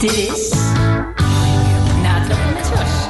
Dit is Natrappen met Jos.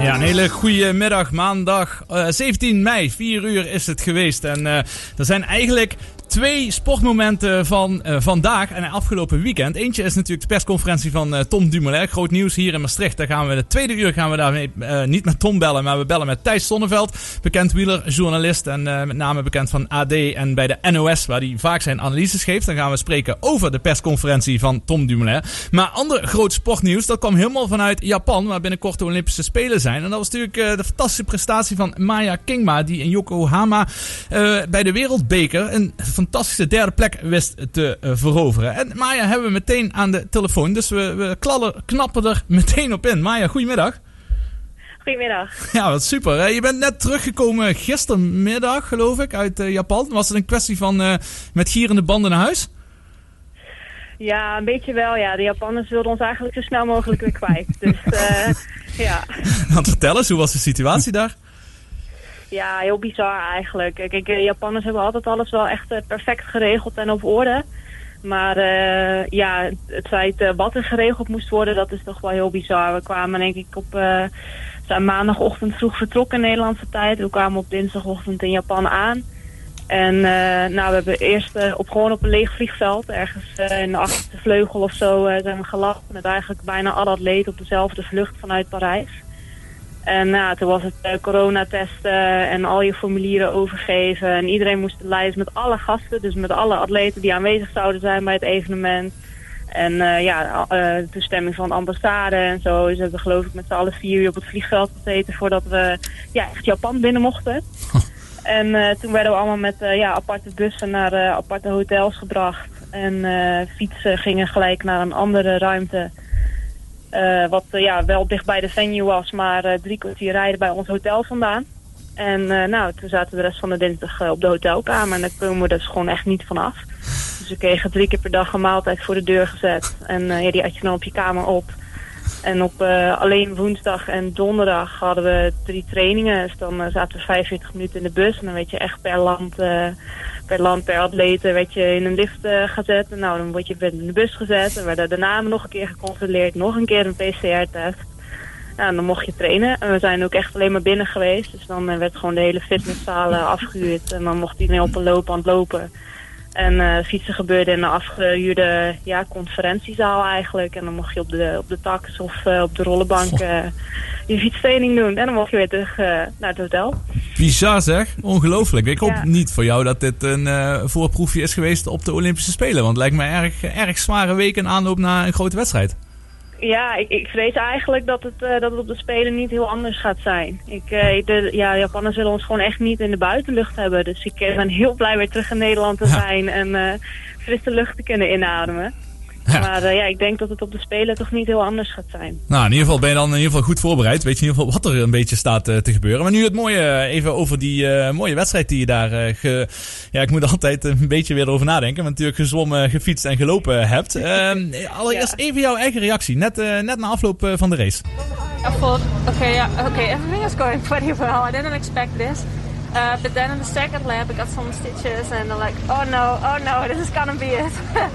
Ja, een hele goede middag, maandag eh, 17 mei, 4 uur is het geweest. En eh, er zijn eigenlijk twee sportmomenten van eh, vandaag en afgelopen weekend. Eentje is natuurlijk de persconferentie van eh, Tom Dumoulin. Groot nieuws hier in Maastricht. Daar gaan we de tweede uur gaan we daarmee eh, niet met Tom bellen, maar we bellen met Thijs Sonneveld. Bekend wielerjournalist en met name bekend van AD en bij de NOS, waar hij vaak zijn analyses geeft. Dan gaan we spreken over de persconferentie van Tom Dumoulin. Maar ander groot sportnieuws, dat kwam helemaal vanuit Japan, waar binnenkort de Olympische Spelen zijn. En dat was natuurlijk de fantastische prestatie van Maya Kingma, die in Yokohama bij de Wereldbeker een fantastische derde plek wist te eh, veroveren. En Maya hebben we meteen aan de telefoon, dus we, we klallen, knappen er meteen op in. Maya, goedemiddag. Goedemiddag. Ja, wat super. Je bent net teruggekomen gistermiddag, geloof ik, uit eh, Japan. Was het een kwestie van eh, met gierende banden naar huis? Ja, een beetje wel. Ja, de Japanners wilden ons eigenlijk zo snel mogelijk weer kwijt. Dus ja. Want vertel eens, hoe was de situatie daar? Ja, heel bizar eigenlijk. Kijk, de Japanners hebben altijd alles wel echt eh, perfect geregeld en op orde. Maar eh, ja, het feit eh, wat er geregeld moest worden, dat is toch wel heel bizar. We kwamen denk ik op eh, zijn maandagochtend vroeg vertrokken in Nederlandse tijd. We kwamen op dinsdagochtend in Japan aan. En eh, nou, we hebben eerst eh, op, gewoon op een leeg vliegveld, ergens eh, in de achterste vleugel of zo, eh, zijn we geland met eigenlijk bijna alle atleten op dezelfde vlucht vanuit Parijs. En nou, toen was het eh, coronatesten en al je formulieren overgeven. En iedereen moest de lijst met alle gasten, dus met alle atleten die aanwezig zouden zijn bij het evenement. En eh, ja, eh, toestemming van de ambassade en zo. Dus we hebben geloof ik met z'n allen vier uur op het vliegveld gezeten voordat we ja, echt Japan binnen mochten. En toen werden we allemaal met ja, aparte bussen naar aparte hotels gebracht. En fietsen gingen gelijk naar een andere ruimte. Eh, wat eh, ja, wel dicht bij de venue was, maar eh, drie kwartier rijden bij ons hotel vandaan. En nou, toen zaten de rest van de dinsdag op de hotelkamer en daar komen we dus gewoon echt niet vanaf. Dus we kregen drie keer per dag een maaltijd voor de deur gezet. En ja, die had je dan op je kamer op. En op alleen woensdag en donderdag hadden we drie trainingen. Dus dan zaten we 45 minuten in de bus. En dan werd je echt per land, per land, per atleten, werd je in een lift eh, gezet. Nou, dan word je in de bus gezet. En werden daarna nog een keer gecontroleerd. Nog een keer een PCR-test. En dan mocht je trainen. En we zijn ook echt alleen maar binnen geweest. Dus dan eh, werd gewoon de hele fitnesszaal eh, afgehuurd. En dan mocht iedereen op een loopband lopen. En eh, fietsen gebeurde in een afgehuurde ja, conferentiezaal eigenlijk. En dan mocht je op de, op de tax of eh, op de rollenbank eh, je fietstraining doen. En dan mocht je weer terug naar het hotel. Bizar zeg, ongelooflijk. Ik hoop Ja. niet voor jou dat dit een voorproefje is geweest op de Olympische Spelen. Want het lijkt me erg, erg zware week in aanloop naar een grote wedstrijd. Ja, ik, ik vrees eigenlijk dat het, eh, dat het op de Spelen niet heel anders gaat zijn. Ik, eh, de, ja, de Japanners zullen ons gewoon echt niet in de buitenlucht hebben. Dus ik ben heel blij weer terug in Nederland te Ja. zijn en eh, frisse lucht te kunnen inademen. Ja. Maar eh, ja, ik denk dat het op de Spelen toch niet heel anders gaat zijn. Nou, in ieder geval ben je dan in ieder geval goed voorbereid. Weet je in ieder geval wat er een beetje staat eh, te gebeuren. Maar nu het mooie, eh, even over die mooie wedstrijd die je daar... ge... Ja, ik moet er altijd een beetje weer over nadenken. Want natuurlijk gezwommen, gefietst en gelopen hebt. Ehm, allereerst Ja. even jouw eigen reactie. Net, net na afloop van de race. I thought, okay, yeah, okay, everything is going pretty well. I didn't expect this. Uh, but then in the second lap, I got some stitches, and I'm like, oh no, oh no, this is gonna be it.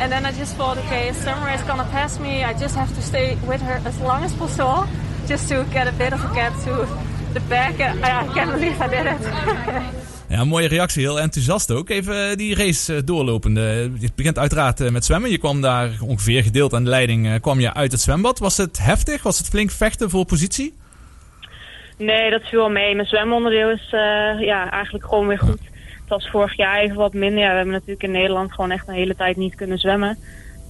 and then I just thought, okay, Summer is gonna pass me. I just have to stay with her as long as possible, just to get a bit of a gap to the back. And I, I can't believe I did it. Ja, mooie reactie. Heel enthousiast ook. Even eh, die race eh, doorlopende. Het begint uiteraard eh, met zwemmen. Je kwam daar ongeveer gedeeld aan de leiding kwam je uit het zwembad. Was het heftig? Was het flink vechten voor positie? Nee, dat viel wel mee. Mijn zwemonderdeel is eh, ja, eigenlijk gewoon weer goed. Het was vorig jaar even wat minder. Ja, we hebben natuurlijk in Nederland gewoon echt een hele tijd niet kunnen zwemmen.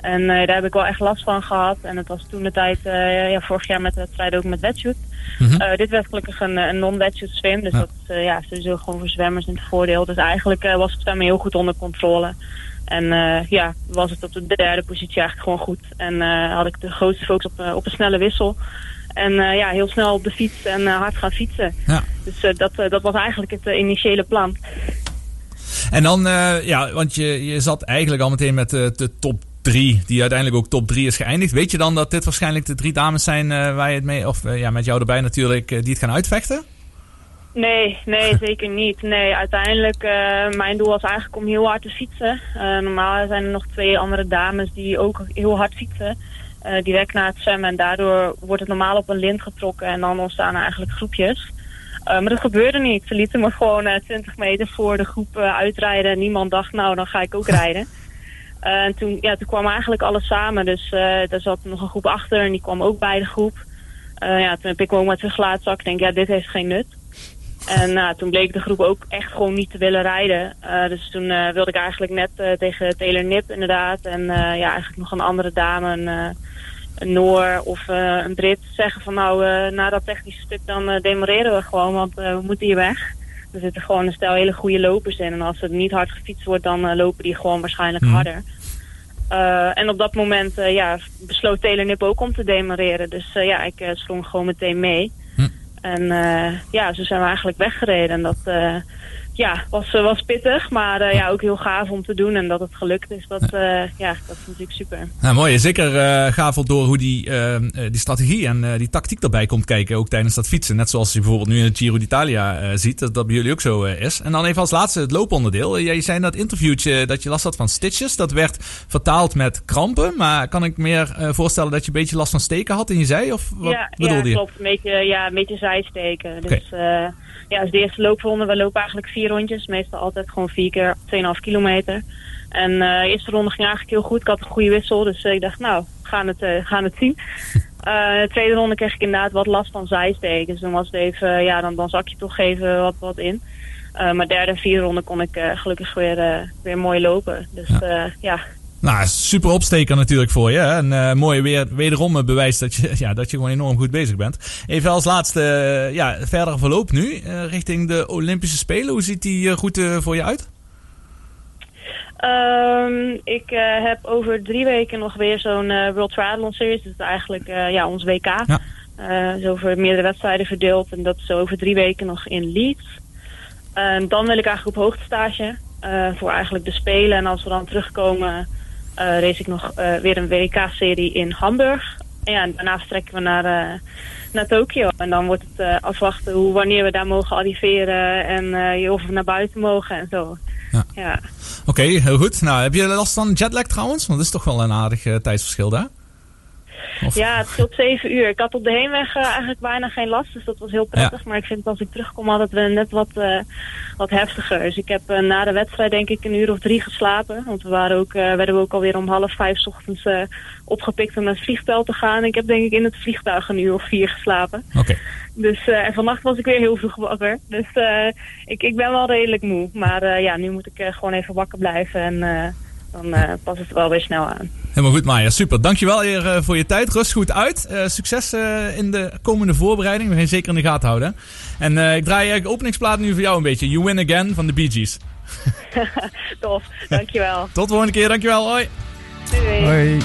En eh, daar heb ik wel echt last van gehad. En het was toen de tijd, eh, ja, vorig jaar met de wedstrijd ook met wetsuit. Mhm. Eh, dit werd gelukkig een, een non-wetsuit swim. Dus Ja. dat is ja, sowieso gewoon voor zwemmers een voordeel. Dus eigenlijk was het zwemmen heel goed onder controle. En ja, was het op de derde positie eigenlijk gewoon goed. En had ik de grootste focus op, op een snelle wissel. En ja, heel snel op de fiets en hard gaan fietsen. Ja. Dus dat, dat was eigenlijk het initiële plan. En dan, eh, ja, want je, je zat eigenlijk al meteen met de, de top 3, die uiteindelijk ook top 3 is geëindigd. Weet je dan dat dit waarschijnlijk de drie dames zijn eh, waar je het mee, of eh, ja, met jou erbij natuurlijk, eh, die het gaan uitvechten? Nee, nee, zeker niet. Nee, uiteindelijk, mijn doel was eigenlijk om heel hard te fietsen. Normaal zijn er nog twee andere dames die ook heel hard fietsen. Direct na het zwemmen. En daardoor wordt het normaal op een lint getrokken en dan ontstaan er eigenlijk groepjes. Maar dat gebeurde niet. Ze lieten me gewoon 20 meter voor de groep uitrijden. En niemand dacht, nou, dan ga ik ook rijden. en toen, ja, toen kwam eigenlijk alles samen. Dus daar zat nog een groep achter en die kwam ook bij de groep. ja, toen heb ik me ook maar teruggelaten. Zag ik denk, ja, dit heeft geen nut. En toen bleek de groep ook echt gewoon niet te willen rijden. Dus toen wilde ik eigenlijk net tegen Taylor Nip inderdaad. En ja, eigenlijk nog een andere dame, een, een Noor of een Brit, zeggen van nou, na dat technische stuk dan demoreren we gewoon, want we moeten hier weg. Er zitten gewoon een stel hele goede lopers in. En als het niet hard gefietst wordt, dan lopen die gewoon waarschijnlijk mm. harder. en op dat moment ja, besloot Taylor Nip ook om te demoreren. Dus ja, ik sprong gewoon meteen mee. En uh, ja, zo zijn we eigenlijk weggereden. En dat uh, ja, was, eh, was pittig, maar uh, ja, ook heel gaaf om te doen. En dat het gelukt is, dat, ja, dat is natuurlijk super. Nou, mooi. Zeker gaaf door hoe die, die strategie en die tactiek erbij komt kijken. Ook tijdens dat fietsen. Net zoals je bijvoorbeeld nu in het Giro d'Italia ziet. Dat dat bij jullie ook zo is. En dan even als laatste het looponderdeel. Jij zei in dat interviewtje dat je last had van stitches. Dat werd vertaald met krampen. Maar kan ik meer voorstellen dat je een beetje last van steken had in je zij? Of wat ja, bedoelde ja, klopt. Een beetje, ja, een beetje zijsteken. Dus ja, dus de eerste loopronde, we lopen eigenlijk vier rondjes. Meestal altijd gewoon vier keer 2,5 kilometer. En uh, de eerste ronde ging eigenlijk heel goed. Ik had een goede wissel, dus uh, ik dacht, nou, we gaan het, uh, gaan het zien. de tweede ronde kreeg ik inderdaad wat last van zijsteken. Dus dan was het even, ja, dan, dan zak je toch even wat, wat in. maar derde en vierde ronde kon ik gelukkig weer, weer mooi lopen. Dus ja, ja nou, super opsteker natuurlijk voor je. En uh, mooi weer, wederom bewijs dat je, ja, dat je gewoon enorm goed bezig bent. Even als laatste, uh, ja, verder verloop nu uh, richting de Olympische Spelen. Hoe ziet die route voor je uit? Um, ik heb over drie weken nog weer zo'n World Triathlon Series. Dat is eigenlijk ja, ons WK. Ja. is over meerdere wedstrijden verdeeld. En dat is over drie weken nog in Leeds. Dan wil ik eigenlijk op hoogtestage. voor eigenlijk de Spelen. En als we dan terugkomen race ik nog uh, weer een WK-serie in Hamburg. En ja, daarna vertrekken we naar, uh, naar Tokio. En dan wordt het afwachten hoe, wanneer we daar mogen arriveren en of we naar buiten mogen en zo. Ja. ja. Oké, heel goed. Nou, heb je last van jetlag trouwens? Want dat is toch wel een aardig tijdsverschil daar. Ja, het is op zeven uur. Ik had op de heenweg uh, eigenlijk bijna geen last, dus dat was heel prettig. Maar ik vind als ik terugkom altijd we net wat, uh, wat heftiger. Dus ik heb uh, na de wedstrijd denk ik een uur of drie geslapen. Want we waren ook, werden we ook alweer om half vijf ochtends opgepikt om naar het vliegtuig te gaan. Ik heb denk ik in het vliegtuig een uur of vier geslapen. Oké. Dus en vannacht was ik weer heel vroeg wakker. Dus ik, ik ben wel redelijk moe. Maar ja, nu moet ik gewoon even wakker blijven en dan uh, past het wel weer snel aan. Helemaal goed, Maya. Super. Dankjewel weer uh, voor je tijd. Rust goed uit. Uh, succes in de komende voorbereiding. We gaan zeker in de gaten houden. En ik draai de openingsplaat nu voor jou een beetje. You Win Again van de Bee Gees. Tof. Dankjewel. Tot de volgende keer. Dankjewel. Hoi. Doei. Hoi.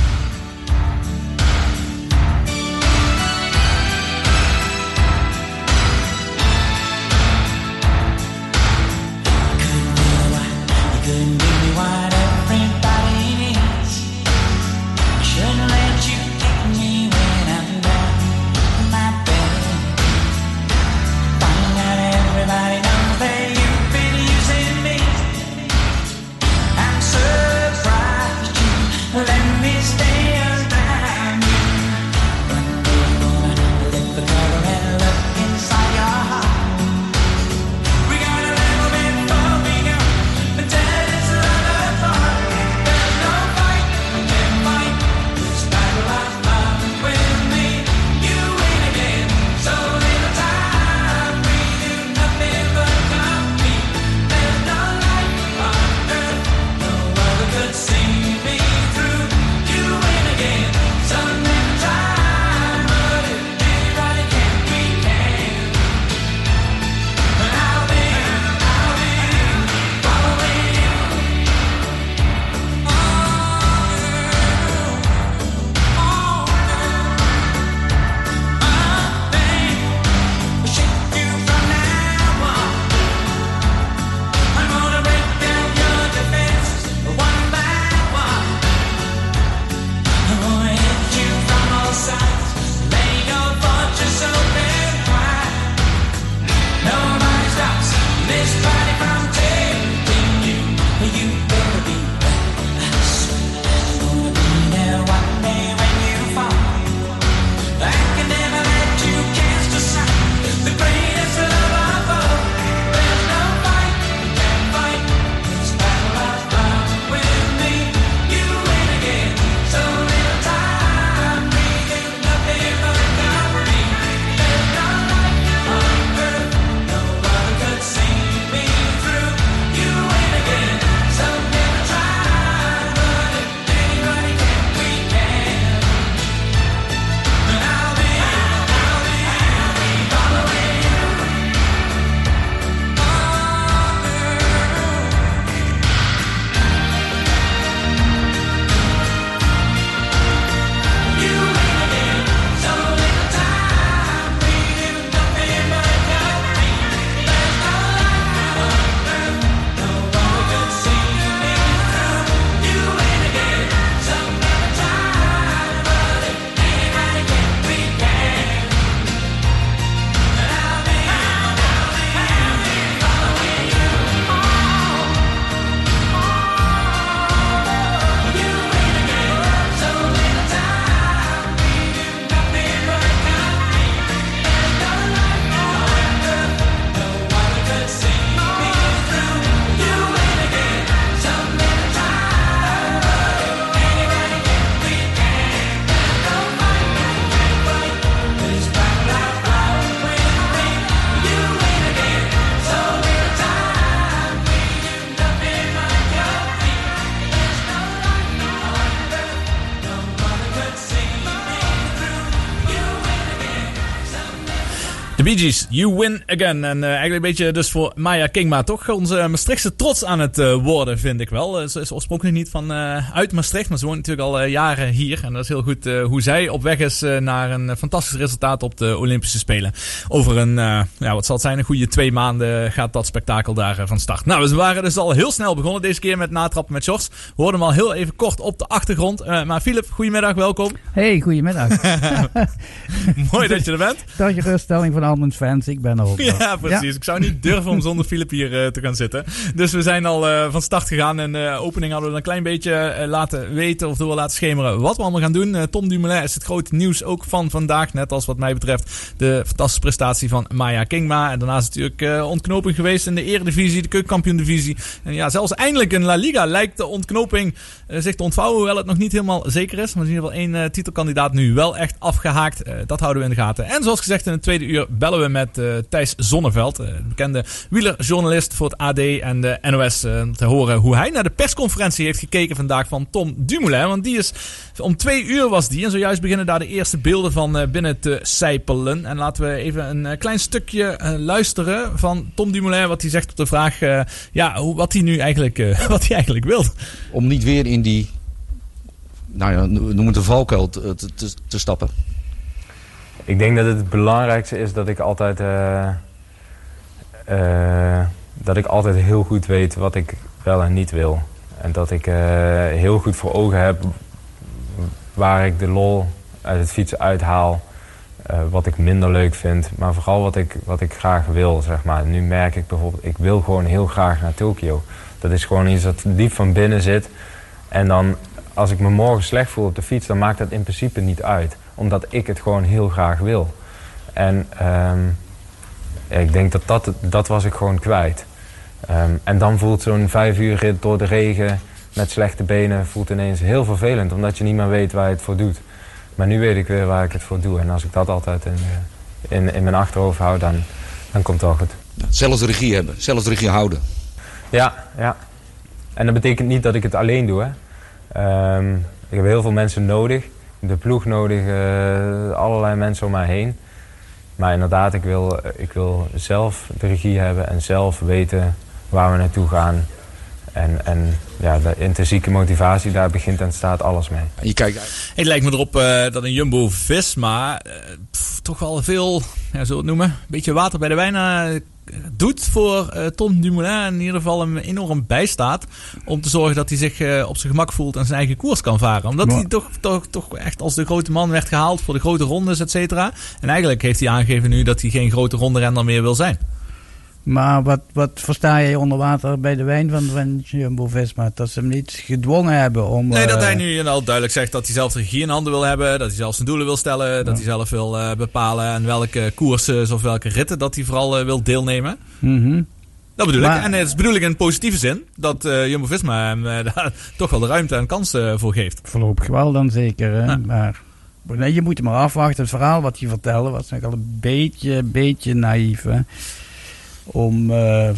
Bee Gees, You Win Again. En uh, eigenlijk een beetje dus voor Maya Kingma toch onze Maastrichtse trots aan het uh, worden, vind ik wel. ze is oorspronkelijk niet van uit Maastricht, maar ze woont natuurlijk al jaren hier. En dat is heel goed hoe zij op weg is naar een fantastisch resultaat op de Olympische Spelen. Over een, ja, wat zal het zijn, een goede twee maanden gaat dat spektakel daar van start. Nou, we waren dus al heel snel begonnen deze keer met natrappen met shorts. We hoorden hem al heel even kort op de achtergrond. maar Filip, goedemiddag, welkom. Hey, goedemiddag. Mooi dat je er bent. Dat je ruststelling van Fans, ik ben er ook. Ja, precies. Ik zou niet durven om zonder Filip hier uh, te gaan zitten. Dus we zijn al uh, van start gegaan. En de uh, opening hadden we een klein beetje laten weten of door laten schemeren wat we allemaal gaan doen. Tom Dumoulin is het grote nieuws ook van vandaag. Net als wat mij betreft de fantastische prestatie van Maya Kingma. En daarnaast natuurlijk ontknoping geweest in de eredivisie, de keukenkampioen-divisie. En ja, zelfs eindelijk in La Liga lijkt de ontknoping zich te ontvouwen. Hoewel het nog niet helemaal zeker is. Maar in ieder geval één titelkandidaat nu wel echt afgehaakt. dat houden we in de gaten. En zoals gezegd in het tweede uur bellen we met uh, Thijs Zonneveld, uh, bekende wielerjournalist voor het AD en de NOS, uh, te horen hoe hij naar de persconferentie heeft gekeken vandaag van Tom Dumoulin. Want die is om twee uur was die en zojuist beginnen daar de eerste beelden van binnen te sijpelen. En laten we even een klein stukje luisteren van Tom Dumoulin, wat hij zegt op de vraag ja, wat hij nu eigenlijk, wat hij eigenlijk wil. Om niet weer in die, nou ja, noem het een valkuil te, te stappen. Ik denk dat het belangrijkste is dat ik altijd, uh, uh, dat ik altijd heel goed weet wat ik wel en niet wil. En dat ik uh, heel goed voor ogen heb waar ik de lol uit het fietsen uithaal. wat ik minder leuk vind, maar vooral wat ik, wat ik graag wil. Zeg maar. Nu merk ik bijvoorbeeld, ik wil gewoon heel graag naar Tokio. Dat is gewoon iets dat diep van binnen zit. En dan, als ik me morgen slecht voel op de fiets, dan maakt dat in principe niet uit omdat ik het gewoon heel graag wil. En um, ik denk dat dat, dat was ik gewoon kwijt. Um, en dan voelt zo'n vijf uur rit door de regen met slechte benen voelt ineens heel vervelend. Omdat je niet meer weet waar je het voor doet. Maar nu weet ik weer waar ik het voor doe. En als ik dat altijd in, in, in mijn achterhoofd hou, dan, dan komt het wel goed. Zelfs de regie hebben, zelfs de regie houden. Ja, ja. En dat betekent niet dat ik het alleen doe. Hè. Um, ik heb heel veel mensen nodig de ploeg nodig, uh, allerlei mensen om mij heen. Maar inderdaad, ik wil, ik wil zelf de regie hebben en zelf weten waar we naartoe gaan. En, en ja, de intrinsieke motivatie, daar begint en staat alles mee. Je kijkt... Het lijkt me erop uh, dat een Jumbo-Visma uh, toch wel veel, ja, zo het noemen, een beetje water bij de wijn doet voor uh, Tom Dumoulin in ieder geval hem enorm bijstaat. Om te zorgen dat hij zich uh, op zijn gemak voelt en zijn eigen koers kan varen. Omdat hij toch, toch, toch echt als de grote man werd gehaald voor de grote rondes, et cetera. En eigenlijk heeft hij aangegeven nu dat hij geen grote ronde renner meer wil zijn. Maar wat, wat versta je onder water bij de wijn van, van Jumbo-Visma? Dat ze hem niet gedwongen hebben om... Nee, dat hij nu al duidelijk zegt dat hij zelf de regie in handen wil hebben. Dat hij zelf zijn doelen wil stellen. Dat hij zelf wil uh, bepalen aan welke koersen of welke ritten dat hij vooral uh, wil deelnemen. Mm Dat bedoel ik. En het is bedoel ik in positieve zin. Dat uh, Jumbo-Visma hem daar toch wel de ruimte en kans voor geeft. Voorlopig wel dan zeker. Hè? Ja. Maar nee, je moet hem maar afwachten. Het verhaal wat hij vertelde was eigenlijk al een beetje, beetje naïef. Hè? Om. Uh,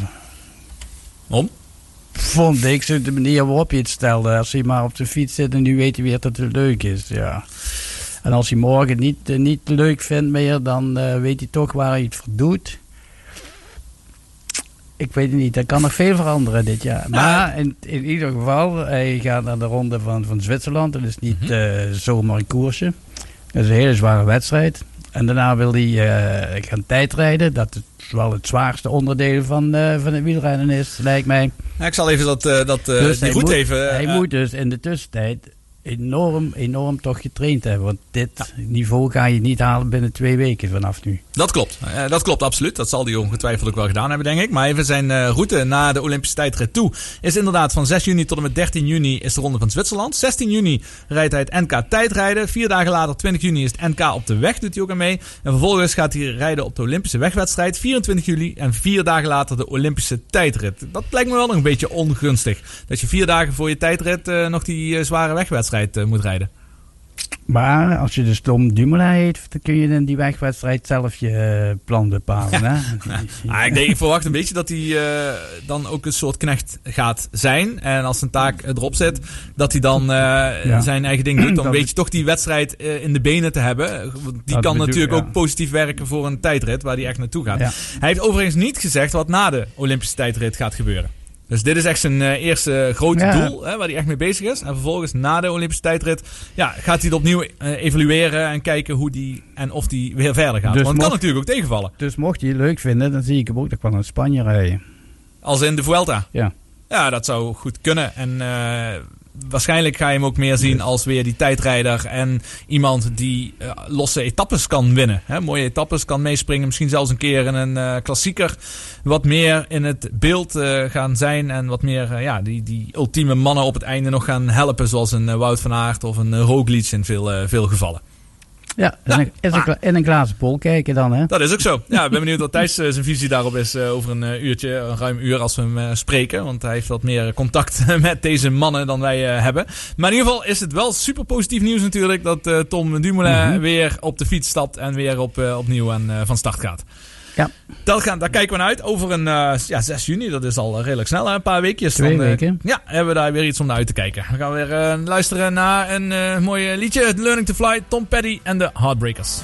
om? Vond ik de manier waarop je het stelde. Als hij maar op de fiets zit en nu weet hij weer dat het leuk is. Ja. En als hij morgen niet, uh, niet leuk vindt meer, dan uh, weet hij toch waar hij het voor doet. Ik weet het niet, er kan nog veel veranderen dit jaar. Maar in, in ieder geval, hij gaat naar de ronde van, van Zwitserland. Dat is niet mm -hmm. zomaar een koersje. Dat is een hele zware wedstrijd. En daarna wil hij uh, gaan tijdrijden. Dat is wel het zwaarste onderdeel van, uh, van het wielrennen is, lijkt mij. Ja, ik zal even dat, uh, dat dus die route even... Hij moet dus in de tussentijd enorm, enorm toch getraind hebben. Want dit ja. niveau ga je niet halen binnen twee weken vanaf nu. Dat klopt. Uh, dat klopt absoluut. Dat zal hij ongetwijfeld ook wel gedaan hebben, denk ik. Maar even zijn uh, route naar de Olympische tijdrit toe is inderdaad van 6 juni tot en met 13 juni is de ronde van Zwitserland. 16 juni rijdt hij het NK tijdrijden. Vier dagen later, 20 juni, is het NK op de weg. Doet hij ook aan mee. En vervolgens gaat hij rijden op de Olympische wegwedstrijd. 24 juli en vier dagen later de Olympische tijdrit. Dat lijkt me wel nog een beetje ongunstig. Dat je vier dagen voor je tijdrit uh, nog die zware wegwedstrijd moet rijden. Maar als je dus Tom Dumoulin heet, dan kun je in die wegwedstrijd zelf je eh, plan bepalen. Hè? Ah, ik, denk, ik verwacht een beetje dat hij eh, dan ook een soort knecht gaat zijn. En als zijn taak erop zit, dat hij dan eh, zijn eigen ding doet. Dan weet je toch die wedstrijd eh, in de benen te hebben. Want Die Dat kan bedoel- natuurlijk ook positief werken voor een tijdrit waar hij echt naartoe gaat. Hij heeft overigens niet gezegd wat na de Olympische tijdrit gaat gebeuren. Dus dit is echt zijn eh, eerste grote Ja. doel hè, waar hij echt mee bezig is. En vervolgens na de Olympische tijdrit ja, gaat hij het opnieuw eh, evalueren en kijken hoe die en of die weer verder gaat. Dus Want het kan natuurlijk ook tegenvallen. Dus mocht je het leuk vinden, dan zie ik hem ook nog wel naar Spanje rijden. Als in de Vuelta. Ja. Ja, dat zou goed kunnen. En eh, waarschijnlijk ga je hem ook meer zien als weer die tijdrijder. En iemand die eh, losse etappes kan winnen. Hè? Mooie etappes kan meespringen. Misschien zelfs een keer in een eh, klassieker. Wat meer in het beeld eh, gaan zijn. En wat meer ja, die, die ultieme mannen op het einde nog gaan helpen. Zoals een Wout van Aert of een Roglic in veel, veel gevallen. Ja, een, in, een, in een glazen bol kijken dan, hè? Dat is ook zo. Ja, ik ben benieuwd wat Thijs eh, zijn visie daarop is eh, over een eh, uurtje, een ruim uur als we hem spreken. Want hij heeft wat meer contact met deze mannen dan wij hebben. Maar in ieder geval is het wel super positief nieuws natuurlijk dat Tom Dumoulin Mhm. weer op de fiets stapt en weer op, opnieuw aan, van start gaat. Ja. Dat gaan, daar kijken we naar uit. Over een eh, ja, 6 juni, dat is al redelijk snel, hè? een paar weekjes. Twee Dan, eh, weken. ja, hebben we daar weer iets om naar uit te kijken. We gaan weer eh, luisteren naar een eh mooi liedje. Learning to Fly, Tom Petty en de Heartbreakers.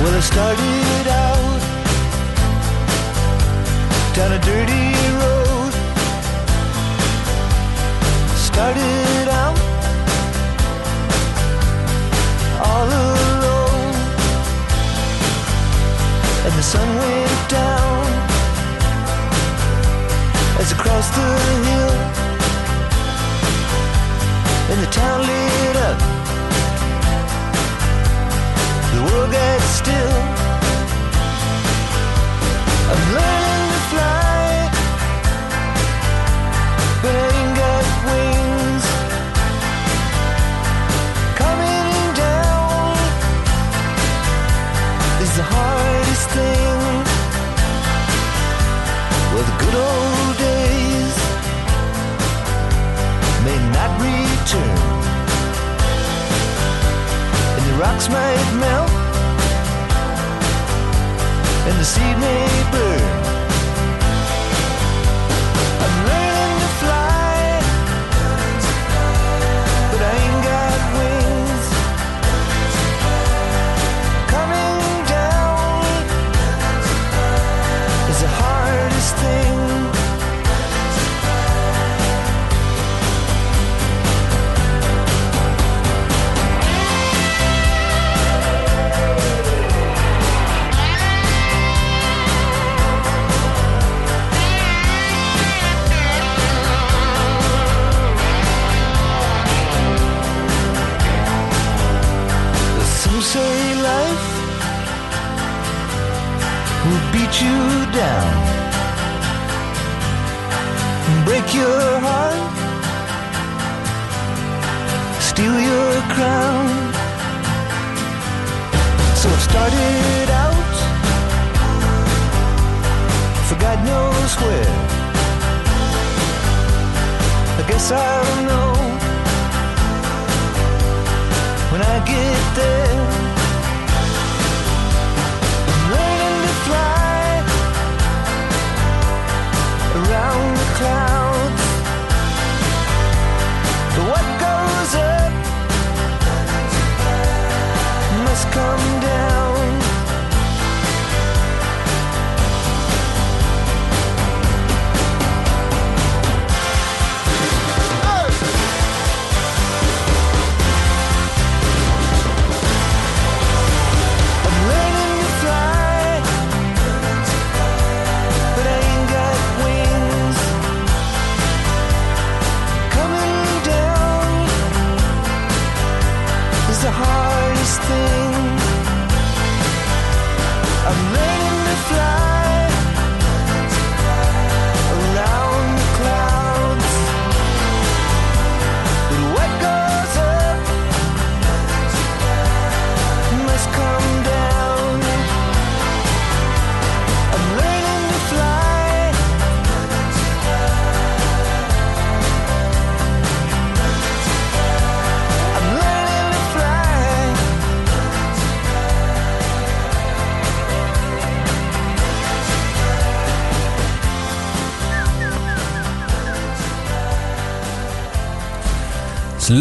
Well, I started out down a dirty Started out all alone, and the sun went down as I crossed the hill, and the town lit up. The world gets still. I'm learning return and the rocks might melt, and the seed may burn. Say life will beat you down, break your heart, steal your crown. So I've started out for God knows where. I guess I'll know when I get there.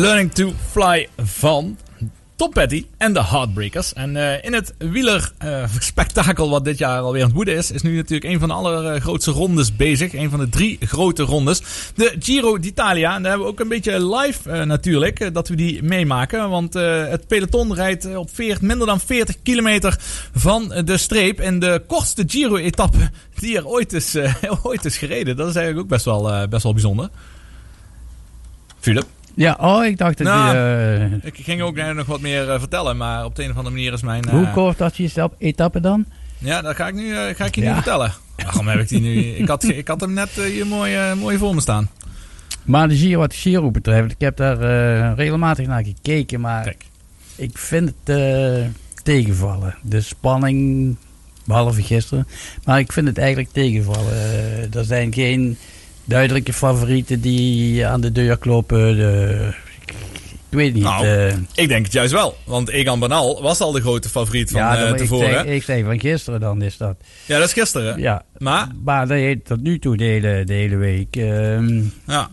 Learning to Fly van Tom Petty en de Heartbreakers. En eh, in het wielerspektakel wat dit jaar alweer aan het woeden is, is nu natuurlijk een van de allergrootste rondes bezig. Een van de drie grote rondes. De Giro d'Italia. En daar hebben we ook een beetje live eh, natuurlijk, eh, dat we die meemaken. Want eh, het peloton rijdt eh, op 40, minder dan 40 kilometer van de streep. In de kortste Giro-etappe die er ooit is, eh, ooit is gereden. Dat is eigenlijk ook best wel, eh, best wel bijzonder. Philip? Ja, oh, ik dacht dat Nou, je... eh, Ik ging ook nog wat meer eh, vertellen, maar op de een of andere manier is mijn... hoe eh, kort had je jezelf etappe dan? Ja, dat ga ik, nu, ga ik je Ja. nu vertellen. Waarom heb ik die nu... Ik had, ik had hem net hier mooi, mooi voor me staan. Maar de Giro, wat de Giro betreft, ik heb daar regelmatig naar gekeken, maar Kijk. ik vind het tegenvallen. De spanning, behalve gisteren, maar ik vind het eigenlijk tegenvallen. Er zijn geen duidelijke favorieten die aan de deur kloppen. De, ik, weet niet. Nou, eh, Ik denk het juist wel. Want Egan Bernal was al de grote favoriet van ja, eh, dan- ik, tevoren. zeg, ik zeg van gisteren dan is dat. Ja, dat is gisteren. Ja, Maar, maar dat heet tot nu toe de hele, de hele week. ehm, ja.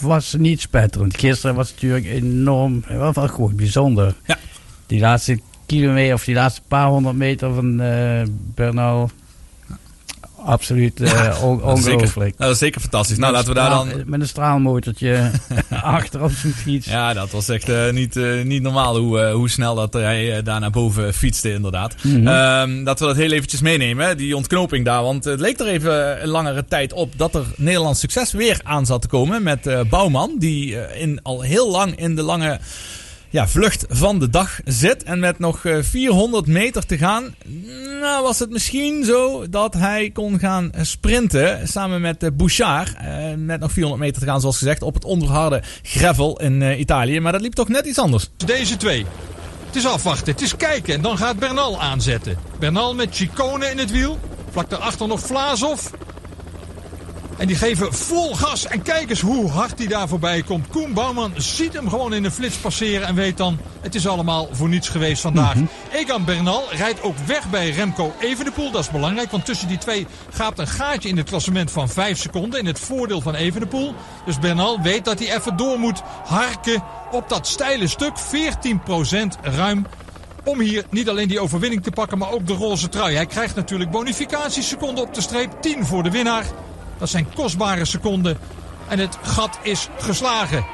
was niet spetterend. Gisteren was het natuurlijk enorm, wel, wel gewoon bijzonder. Ja. Die laatste kilometer of die laatste paar honderd meter van eh Bernal. Absoluut on- Dat is zeker, ongelooflijk. dat is zeker fantastisch. Nou, Met laten we daar dan... Met een straalmotortje achter op zijn fiets. Ja, dat was echt eh, niet, eh, niet normaal hoe, hoe snel dat hij daar naar boven fietste, inderdaad. Ehm, dat we dat heel eventjes meenemen, die ontknoping daar. Want het leek er even een langere tijd op dat er Nederlands succes weer aan zat te komen met Bouwman. Die in, al heel lang in de lange ja, vlucht van de dag zit. En met nog eh, 400 meter te gaan, nou was het misschien zo dat hij kon gaan sprinten. Samen met eh, Bouchard. eh, met nog 400 meter te gaan, zoals gezegd, op het onverharde gravel in eh, Italië. Maar dat liep toch net iets anders. Deze twee. Het is afwachten, het is kijken en dan gaat Bernal aanzetten. Bernal met Chicone in het wiel. Vlak daarachter nog Vlaasov. En die geven vol gas. En kijk eens hoe hard hij daar voorbij komt. Koen Bouwman ziet hem gewoon in de flits passeren. En weet dan, het is allemaal voor niets geweest vandaag. Egan Bernal rijdt ook weg bij Remco Evenepoel. Dat is belangrijk, want tussen die twee gaat een gaatje in het klassement van 5 seconden. In het voordeel van Evenepoel. Dus Bernal weet dat hij even door moet harken op dat steile stuk. 14% ruim om hier niet alleen die overwinning te pakken, maar ook de roze trui. Hij krijgt natuurlijk bonificatieseconden op de streep. 10 voor de winnaar. Dat zijn kostbare seconden. En het gat is geslagen.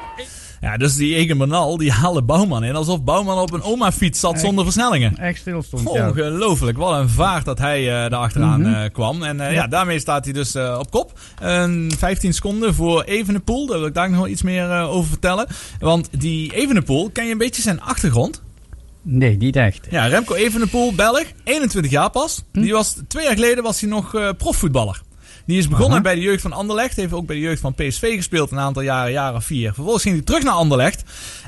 Ja, dus die Egan Bernal, die haalde Bouwman in. Alsof Bouwman op een oma-fiets zat zonder versnellingen. Echt stilstond. ja. Ongelooflijk. Wat een vaart dat hij eh daar achteraan eh, kwam. En eh, ja. daarmee staat hij dus eh, op kop. Een 15 seconden voor Evenepoel. Daar wil ik daar nog wel iets meer over vertellen. Want die Evenepoel, ken je een beetje zijn achtergrond? Nee, niet echt. Ja, Remco Evenepoel, Belg, 21 jaar pas. Hm. Die was, twee jaar geleden was hij nog eh, profvoetballer. Die is begonnen Aha. bij de jeugd van Anderlecht. Heeft ook bij de jeugd van PSV gespeeld een aantal jaren, jaar of vier. Vervolgens ging hij terug naar Anderlecht.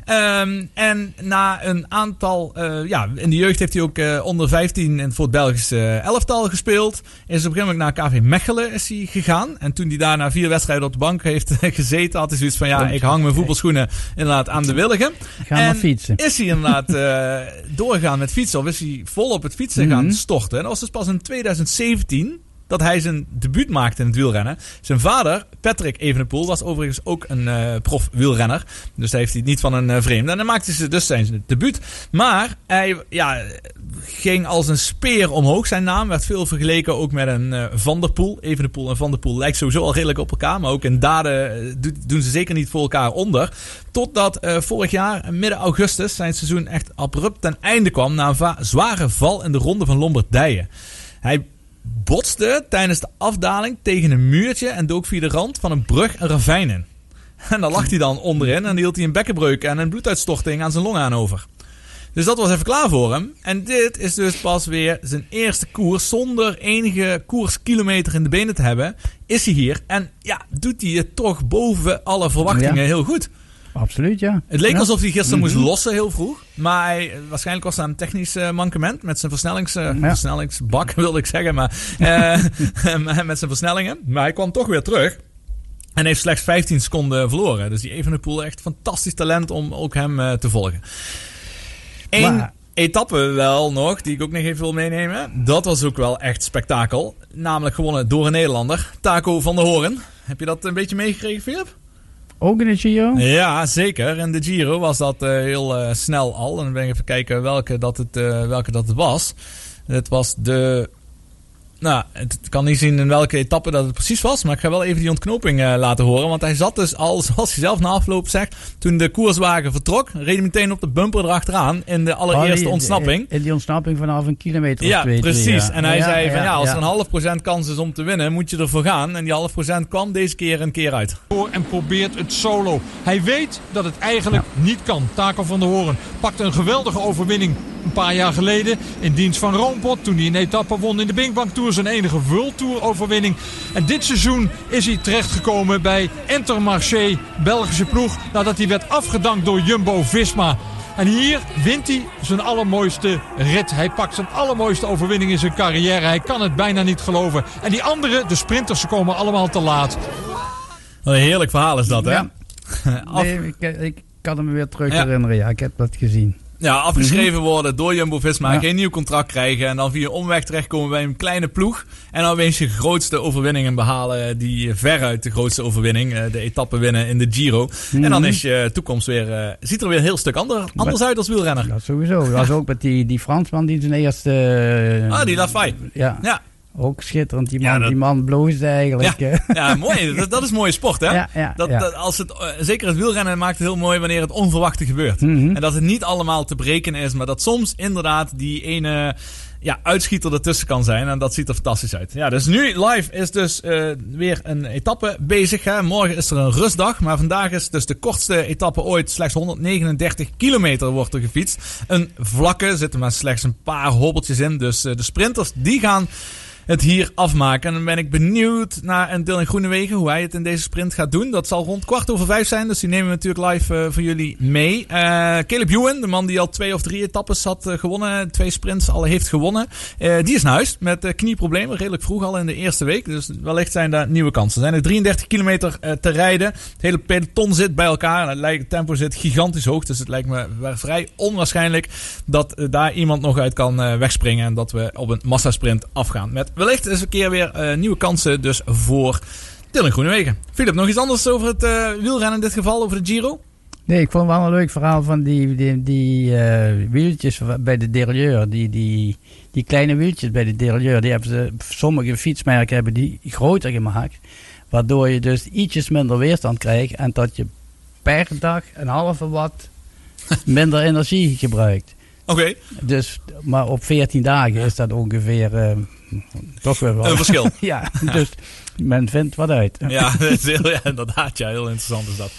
Ehm, en na een aantal... eh, ja, in de jeugd heeft hij ook eh, onder 15 in, voor het Belgische eh, elftal gespeeld. Is op een gegeven moment naar KV Mechelen is hij gegaan. En toen hij daar na vier wedstrijden op de bank heeft gezeten... had hij zoiets van, ja, ik hang mijn voetbalschoenen inderdaad aan de willigen. Ga maar En fietsen. Is hij inderdaad eh, doorgegaan met fietsen? Of is hij vol op het fietsen gaan Mhm. storten? En dat was dus pas in 2017 dat hij zijn debuut maakte in het wielrennen. Zijn vader, Patrick Evenepoel, was overigens ook een eh prof wielrenner. Dus daar heeft hij het niet van een eh, vreemde. En dan maakte ze dus zijn debuut. Maar hij ja, ging als een speer omhoog. Zijn naam werd veel vergeleken ook met een eh, Van der Poel. Evenepoel en Van der Poel lijkt sowieso al redelijk op elkaar. Maar ook in daden do- doen ze zeker niet voor elkaar onder. Totdat vorig jaar, midden augustus, zijn seizoen echt abrupt ten einde kwam. Na een zware val in de ronde van Lombardije. Hij botste tijdens de afdaling tegen een muurtje en dook via de rand van een brug een ravijn in. En daar lag hij dan onderin en hield hij een bekkenbreuk en een bloeduitstorting aan zijn long aan over. Dus dat was even klaar voor hem. En dit is dus pas weer zijn eerste koers. Zonder enige koerskilometer in de benen te hebben, is hij hier. En ja, doet hij het toch boven alle verwachtingen Ja. heel goed. Absoluut, ja. Het leek Ja. alsof hij gisteren moest Mhm. lossen heel vroeg. Maar hij, waarschijnlijk was dat een technisch eh, mankement met zijn versnellings, Ja. versnellingsbak, wilde ik zeggen. Maar eh, met zijn versnellingen. Maar hij kwam toch weer terug. En heeft slechts 15 seconden verloren. Dus die Evenepoel echt fantastisch talent om ook hem te volgen. Eén Maar- etappe wel nog, die ik ook nog even wil meenemen. Dat was ook wel echt spektakel. Namelijk gewonnen door een Nederlander. Taco van der Hoorn. Heb je dat een beetje meegekregen, Philip? Ook in de Giro? Ja, zeker. In de Giro was dat eh, heel eh, snel al. En dan ben ik even kijken welke dat het, eh, welke dat het was. Het was de... Nou, het ik kan niet zien in welke etappe dat het precies was. Maar ik ga wel even die ontknoping eh, laten horen. Want hij zat dus al, zoals hij zelf na afloop zegt... Toen de koerswagen vertrok, reed hij meteen op de bumper erachteraan. In de allereerste Oh, die- ontsnapping. In die ontsnapping vanaf een kilometer of Ja, twee, drie, precies. ja. En hij Ja, zei van ja, als ja. er een half procent kans is om te winnen, moet je ervoor gaan. En die half procent kwam deze keer een keer uit. Voor en probeert het solo. Hij weet dat het eigenlijk niet kan. Taco van der Hoorn pakte een geweldige overwinning een paar jaar geleden. In dienst van Roompot toen hij een etappe won in de Binkbank Tour. Zijn enige World Tour overwinning. En dit seizoen is hij terechtgekomen bij Intermarché, Belgische ploeg. Nadat hij werd afgedankt door Jumbo-Visma. En hier wint hij zijn allermooiste rit. Hij pakt zijn allermooiste overwinning in zijn carrière. Hij kan het bijna niet geloven. En die anderen, de sprinters, ze komen allemaal te laat. Wat een heerlijk verhaal is dat, hè? Ja. Af- Nee, ik, ik kan hem weer terug Ja. herinneren. Ja, ik heb dat gezien. Ja, afgeschreven worden door Jumbo-Visma, Ja. geen nieuw contract krijgen en dan via omweg terechtkomen bij een kleine ploeg. En dan opeens je grootste overwinningen behalen, die veruit de grootste overwinning, eh, de etappe winnen in de Giro. En dan is je toekomst weer, eh, ziet er weer een heel stuk ander, anders uit als wielrenner. Dat sowieso. Dat was ook met die, die Fransman die zijn eerste... eh, Ah, die Lafay. Ja, Ja, ook schitterend. Die man, Ja, dat- die man bloosde eigenlijk. Ja. ja mooi. Dat, dat is mooie sport, hè? Ja, dat als het, eh, zeker het wielrennen maakt het heel mooi wanneer het onverwachte gebeurt. Mhm. En dat het niet allemaal te breken is, maar dat soms inderdaad die ene ja, uitschieter ertussen kan zijn. En dat ziet er fantastisch uit. Ja, dus nu live is dus eh, weer een etappe bezig. Hè. Morgen is er een rustdag, maar vandaag is dus de kortste etappe ooit. Slechts 139 kilometer wordt er gefietst. Een vlakke, zitten maar slechts een paar hobbeltjes in. Dus eh, de sprinters die gaan het hier afmaken. En dan ben ik benieuwd naar een Dylan Groenewegen, hoe hij het in deze sprint gaat doen. Dat zal rond kwart over vijf zijn, dus die nemen we natuurlijk live eh, voor jullie mee. Eh, Caleb Ewan, de man die al twee of drie etappes had eh, gewonnen, twee sprints al heeft gewonnen, die is naar huis met knieproblemen, redelijk vroeg al in de eerste week. Dus wellicht zijn daar nieuwe kansen. Er zijn er 33 kilometer te rijden. Het hele peloton zit bij elkaar het, tempo zit gigantisch hoog. Dus het lijkt me vrij onwaarschijnlijk dat daar iemand nog uit kan wegspringen. En dat we op een massasprint afgaan. Met wellicht eens een keer weer eh, nieuwe kansen dus voor Dylan Groenewegen. Philip, nog iets anders over het eh, wielrennen in dit geval, over de Giro? Nee, ik vond wel een leuk verhaal van die, die, die eh, wieltjes bij de derailleur. Die, die, die kleine wieltjes bij de derailleur. Die hebben ze, sommige fietsmerken hebben die groter gemaakt. Waardoor je dus ietsjes minder weerstand krijgt. En dat je per dag een halve watt minder energie gebruikt. Oké, Dus, maar op 14 dagen is dat ongeveer toch weer wel. een verschil. ja, dus men vindt wat uit. Ja, heel, inderdaad. Ja, heel interessant is dat.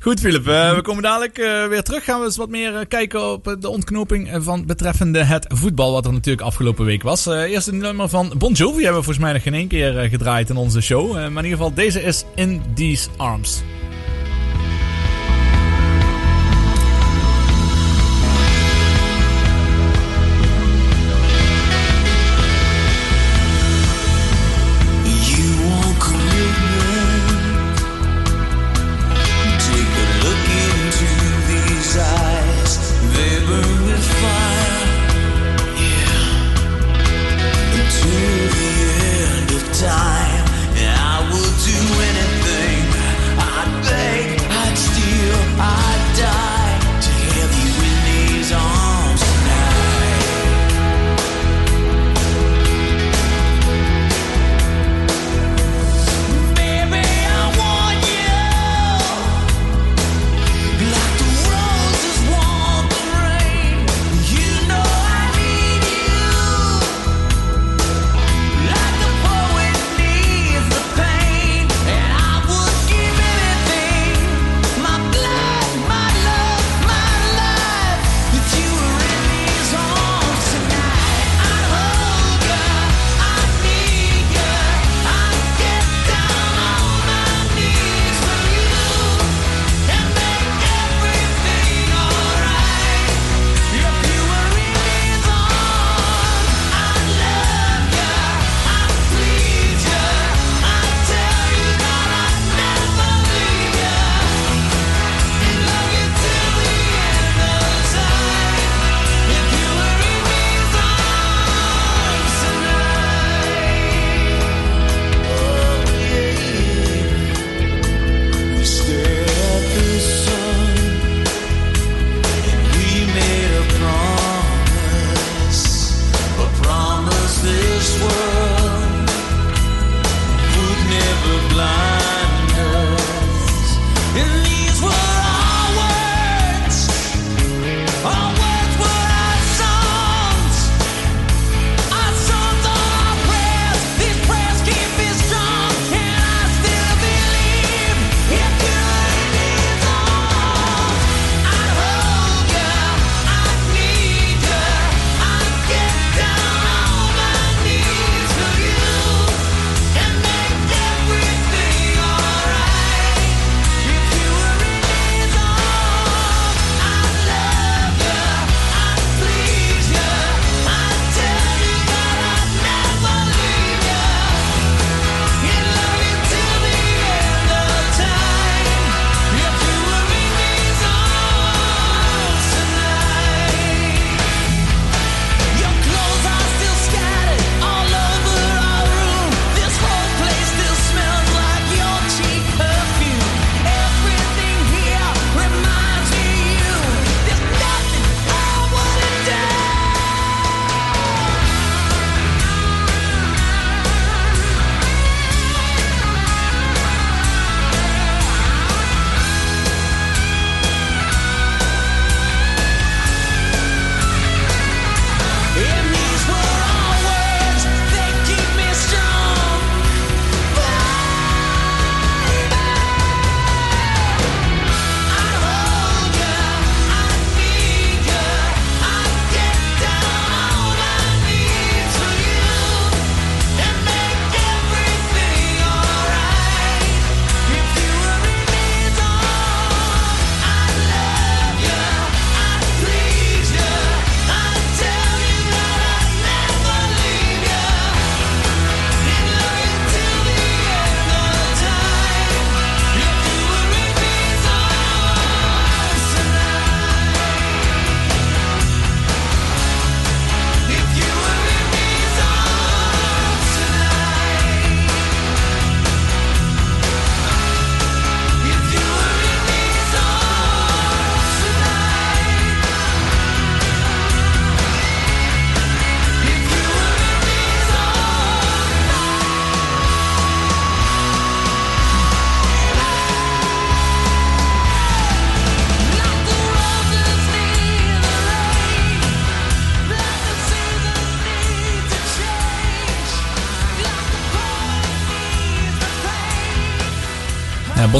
Goed, Philip. eh, we komen dadelijk eh, weer terug. Gaan we eens wat meer eh, kijken op de ontknoping van betreffende het voetbal. Wat er natuurlijk afgelopen week was. Eerst een nummer van Bon Jovi hebben we volgens mij nog geen één keer gedraaid in onze show. Maar in ieder geval, deze is In These Arms.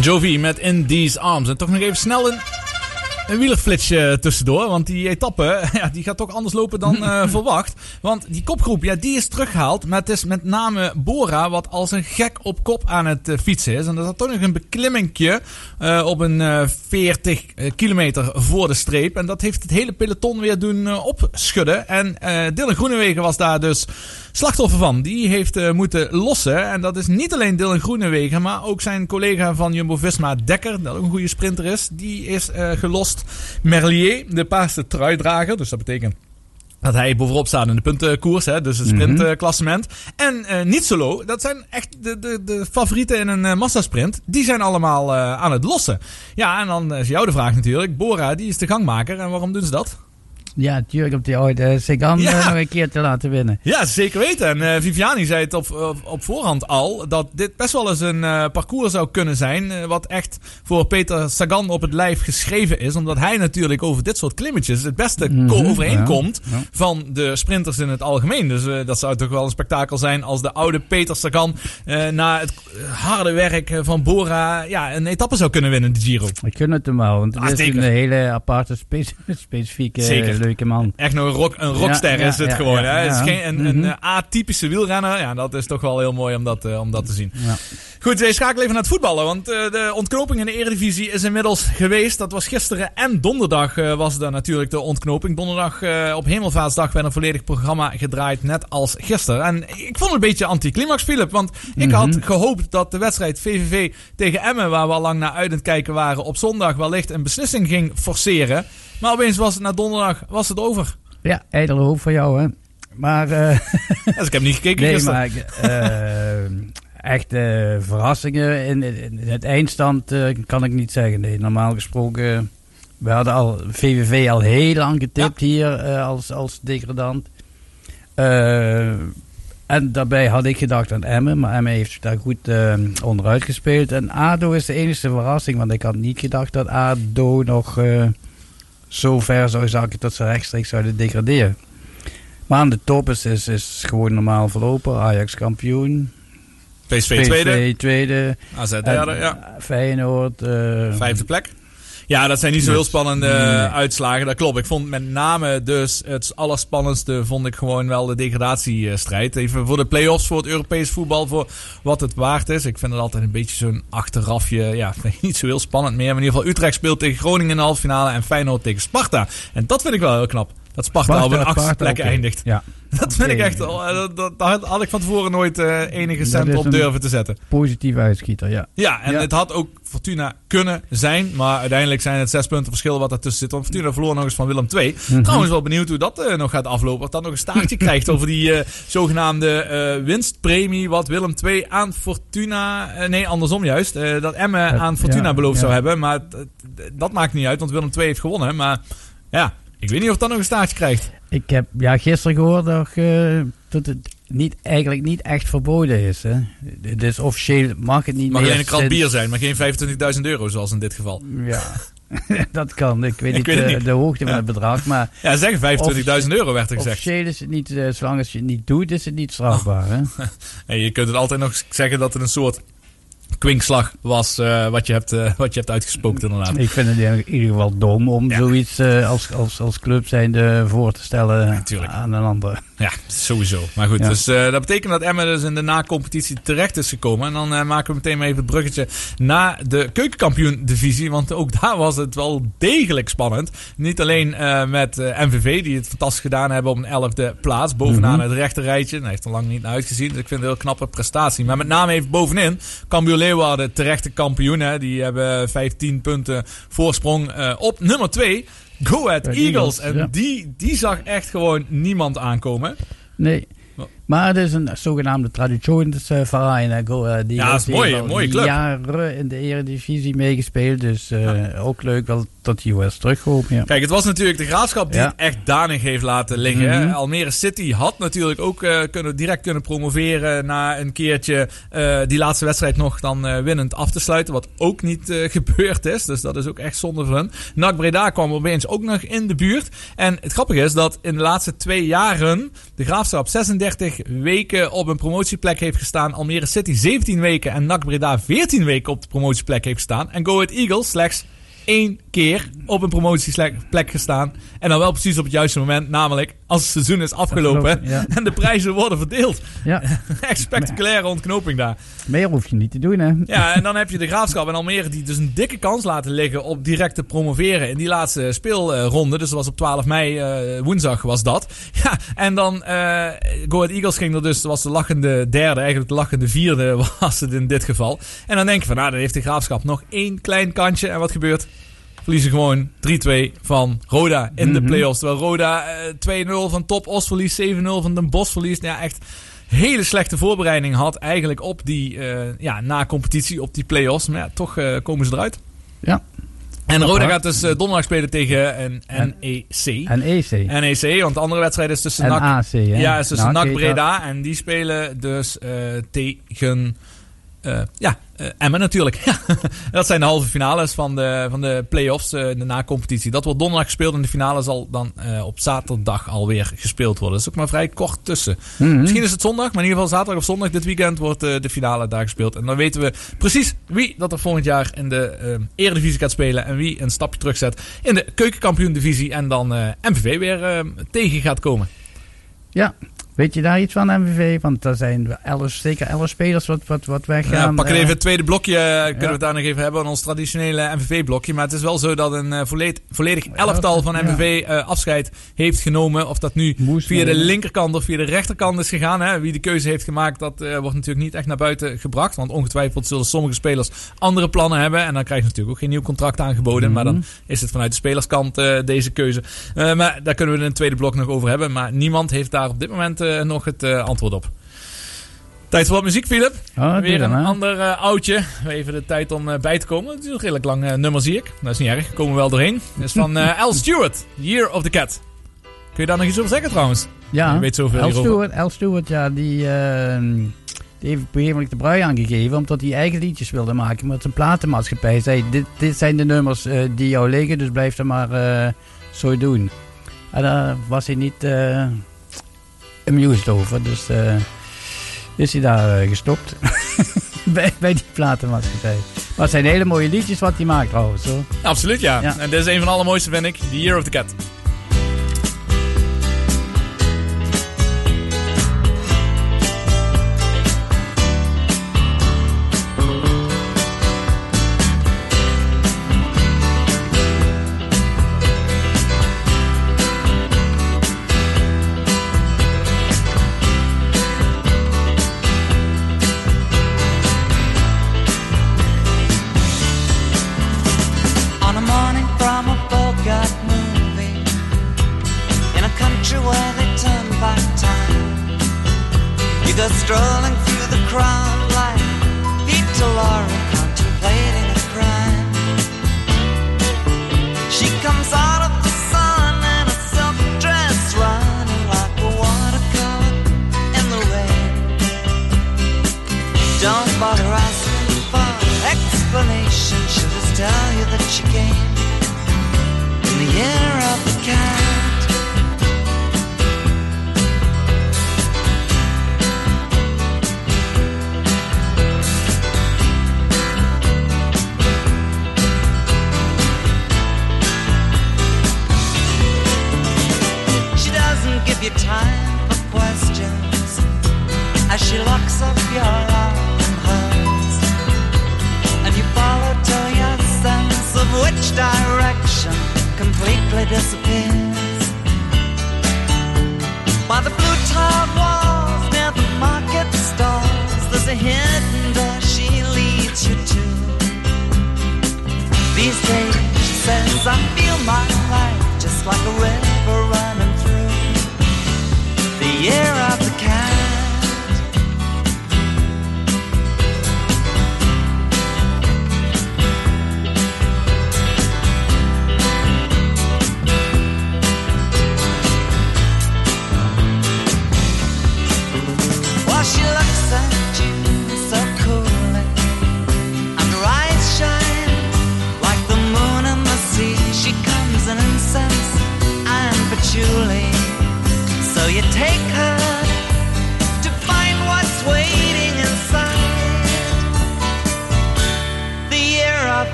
Bon Jovi met In These Arms. En toch nog even snel een, een wielerflitsje tussendoor. Want die etappe ja, die gaat toch anders lopen dan eh, verwacht. Want die kopgroep ja, die is teruggehaald. Maar het is met name Bora wat als een gek op kop aan het eh, fietsen is. En er zat toch nog een beklimmingje eh, op een eh, 40 kilometer voor de streep. En dat heeft het hele peloton weer doen eh, opschudden. En eh Dylan Groenewegen was daar dus slachtoffer van. Die heeft eh, moeten lossen. En dat is niet alleen Dylan Groenewegen, maar ook zijn collega van Jumbo-Visma Dekker, dat ook een goede sprinter is, die is eh, gelost. Merlier, de paarse truidrager, dus dat betekent dat hij bovenop staat in de puntenkoers, hè, dus het sprintklassement. En eh niet solo, dat zijn echt de, de, de favorieten in een eh, massasprint. Die zijn allemaal eh, aan het lossen. Ja, en dan is jou de vraag natuurlijk. Bora, die is de gangmaker. En waarom doen ze dat? Ja, natuurlijk om die ooit uh, Sagan Ja. eh, nog een keer te laten winnen. Ja, zeker weten. En eh, Viviani zei het op, op, op voorhand al. Dat dit best wel eens een eh, parcours zou kunnen zijn. eh, wat echt voor Peter Sagan op het lijf geschreven is. Omdat hij natuurlijk over dit soort klimmetjes het beste Mhm, overeenkomt ja, ja. van de sprinters in het algemeen. Dus eh, dat zou toch wel een spektakel zijn als de oude Peter Sagan eh, na het harde werk eh, van Bora ja, een etappe zou kunnen winnen, de Giro. Ik gun het hem wel, want Ah, het is zeker. een hele aparte, spe- specifieke, Zeker. Leuke man. Echt nog een, rock, een rockster Ja, is het gewoon. hè? Het is geen, een, een Mhm. eh, atypische wielrenner. Ja, dat is toch wel heel mooi om dat, eh, om dat te zien. Ja. Goed, we schakelen even naar het voetballen. Want eh, de ontknoping in de Eredivisie is inmiddels geweest. Dat was gisteren en donderdag eh, was daar natuurlijk de ontknoping. Donderdag eh, op Hemelvaartsdag werd een volledig programma gedraaid, net als gisteren. En ik vond het een beetje anticlimax, Philip. Want ik Mhm. had gehoopt dat de wedstrijd VVV tegen Emmen, waar we al lang naar uit aan het kijken waren, op zondag wellicht een beslissing ging forceren. Maar opeens was het na donderdag was het over. Ja, ijdele hoop voor jou, hè. Maar, eh, Dus ik heb niet gekeken nee, gisteren. maar eh, echt eh, verrassingen in, in het eindstand kan ik niet zeggen. Nee, normaal gesproken, we hadden al VVV al heel lang getipt hier als, als degradant. En daarbij had ik gedacht aan Emmen, maar Emmen heeft daar goed onderuit gespeeld. En ADO is de enige verrassing, want ik had niet gedacht dat ADO nog eh, zo ver zou zakken dat ze rechtstreeks zouden degraderen. Maar aan de top is, is, is gewoon normaal verlopen. Ajax kampioen. PSV tweede, PSV tweede. AZ en, derde, ja. Feyenoord. eh, Vijfde plek. Ja, dat zijn niet zo heel spannende Nee. eh, uitslagen. Dat klopt. Ik vond met name dus het allerspannendste vond ik gewoon wel de degradatiestrijd. Even voor de play-offs, voor het Europees voetbal, voor wat het waard is. Ik vind het altijd een beetje zo'n achterafje. Ja, niet zo heel spannend meer. Maar in ieder geval Utrecht speelt tegen Groningen in de halve finale en Feyenoord tegen Sparta. En dat vind ik wel heel knap. Dat Sparta, Sparta, op een achtste plek eindigt. Ja, Dat vind ik echt, eh, dat, dat, daar had ik van tevoren nooit eh, enige Dat cent op durven te zetten. positief uitschieter, ja. Ja, en Ja. het had ook Fortuna kunnen zijn. Maar uiteindelijk zijn het zes punten verschil wat ertussen zit. Want Fortuna verloor nog eens van Willem II. Mhm. Trouwens wel benieuwd hoe dat eh, nog gaat aflopen. Of dat nog een staartje krijgt over die zogenaamde winstpremie. Wat Willem II aan Fortuna... nee, andersom juist. dat Emmen Ja, aan Fortuna ja, beloofd zou hebben. Maar dat maakt niet uit, want Willem II heeft gewonnen. Maar ja, ik weet niet of dat nog een staartje krijgt. Ik heb ja, gisteren gehoord dat, eh, dat het niet, eigenlijk niet echt verboden is. Hè. Dus officieel mag het niet mag meer. alleen een krat bier zijn, maar geen 25.000 euro zoals in dit geval. Ja, dat kan. Ik weet Ik niet, weet het eh, niet. de hoogte van Ja. het bedrag. Maar Ja, zeggen 25.000 euro werd er gezegd. officieel is het niet, eh, zolang als je het niet doet, is het niet strafbaar. Hè? En je kunt het altijd nog zeggen dat het een soort kwinkslag was eh, wat, je hebt, eh, wat je hebt uitgespookt inderdaad. Ik vind het in ieder geval dom om Ja. zoiets eh, als, als, als club zijnde voor te stellen aan een ander. Ja, sowieso. Maar goed, dus dat betekent dat Emmen dus in de na-competitie terecht is gekomen. En dan maken we meteen maar even het bruggetje naar de keukenkampioen-divisie. Want ook daar was het wel degelijk spannend. Niet alleen met MVV, die het fantastisch gedaan hebben op een elfde plaats. Bovenaan Mhm. het rechte rijtje. Daar heeft er lang niet naar uitgezien. Dus ik vind het een heel knappe prestatie. Maar met name even bovenin. Cambuur Leeuwarden, terechte kampioen. Hè. Die hebben 15 punten voorsprong eh, op nummer 2. Go Ahead Go Ahead Eagles. Eagles, En ja. die, die zag echt gewoon niemand aankomen. Nee. Maar het is een zogenaamde traditionsverein. Go Ahead Ja, is mooi, Die een mooie club. jaren in de eredivisie meegespeeld. Dus eh, ook leuk wel dat hij was teruggekomen. Ja. Kijk, het was natuurlijk de graafschap die het echt danig heeft laten liggen. Mhm. Almere City had natuurlijk ook eh, kunnen, direct kunnen promoveren na een keertje eh, die laatste wedstrijd nog dan eh, winnend af te sluiten. Wat ook niet eh, gebeurd is. Dus dat is ook echt zonde voor hun. NAC Breda kwam opeens ook nog in de buurt. En het grappige is dat in de laatste twee jaren de graafschap 36 weken op een promotieplek heeft gestaan. Almere City 17 weken en NAC Breda 14 weken op de promotieplek heeft gestaan. En Go Ahead Eagles slechts één keer op een promotieplek gestaan. En dan wel precies op het juiste moment. Namelijk als het seizoen is afgelopen Afgelopen, ja. en de prijzen worden verdeeld. Ja, Echt spectaculaire ontknoping daar. meer hoef je niet te doen, hè? Ja, en dan heb je de Graafschap en Almere die dus een dikke kans laten liggen op direct te promoveren in die laatste speelronde. Dus dat was op 12 mei, eh, woensdag was dat. Ja, en dan eh Go Ahead Eagles ging er dus, was de lachende derde, eigenlijk de lachende vierde was het in dit geval. En dan denk je van, nou dan heeft de Graafschap nog één klein kantje. En wat gebeurt? Verliezen gewoon 3-2 van Roda in de Mhm. play-offs. Terwijl Roda eh, 2-0 van Top Os verliest, 7-0 van Den Bosch verliest. Ja, echt hele slechte voorbereiding had eigenlijk op die eh, ja, na-competitie, op die play-offs. Maar ja, toch eh, komen ze eruit. Ja. En Roda gaat dus eh, donderdag spelen tegen een NEC. En EC. NEC, want de andere wedstrijd is tussen En NAC, ja, is tussen NAC NAC. Breda. En die spelen dus eh, tegen eh, ja, eh, Emmen natuurlijk. Dat zijn de halve finales van de, van de play-offs, eh, de na-competitie. Dat wordt donderdag gespeeld en de finale zal dan op zaterdag alweer gespeeld worden. Dat is ook maar vrij kort tussen. Mhm. Misschien is het zondag, maar in ieder geval zaterdag of zondag dit weekend wordt de finale daar gespeeld. En dan weten we precies wie dat er volgend jaar in de Eredivisie gaat spelen. En wie een stapje terugzet in de keukenkampioen-divisie. En dan MVV weer tegen gaat komen. Ja. Weet je daar iets van, MVV? Want daar zijn elf, zeker elf spelers wat, wat, wat weggaan. Ja, pakken eh, even het tweede blokje, eh, kunnen we het daar nog even hebben. Ons traditionele MVV-blokje. Maar het is wel zo dat een eh, volledig, volledig elftal van. MVV afscheid heeft genomen. Of dat nu Moest via de linkerkant of via de rechterkant is gegaan. Hè. Wie de keuze heeft gemaakt, dat wordt natuurlijk niet echt naar buiten gebracht. Want ongetwijfeld zullen sommige spelers andere plannen hebben. En dan krijg je natuurlijk ook geen nieuw contract aangeboden. Mhm. Maar dan is het vanuit de spelerskant deze keuze. Maar daar kunnen we in een tweede blok nog over hebben. Maar niemand heeft daar op dit moment nog het eh, antwoord op. Tijd voor wat muziek, Philip. Oh, Weer dan, een ander eh, oudje. Even de tijd om eh, bij te komen. Het is een redelijk lang eh, nummer, zie ik. Dat is niet erg. Komen we wel doorheen. Dat is van eh Al Stewart, Year of the Cat. Kun je daar nog iets over zeggen trouwens? Ja, Je weet zoveel Al. Stewart, Al Stewart, ja, die, die heeft op een gegeven moment de brui aangegeven. Omdat hij eigen liedjes wilde maken. Maar zijn platenmaatschappij zei, dit, dit zijn de nummers eh, die jou liggen. Dus blijf dat maar eh, zo doen. En daar was hij niet eh amused over. Dus eh, is hij daar eh, gestopt. bij, bij die platenmaatschappij. Maar het zijn hele mooie liedjes wat hij maakt trouwens. Hoor. Absoluut, ja. Ja. En dit is een van de allermooiste, vind ik. The Year of the Cat.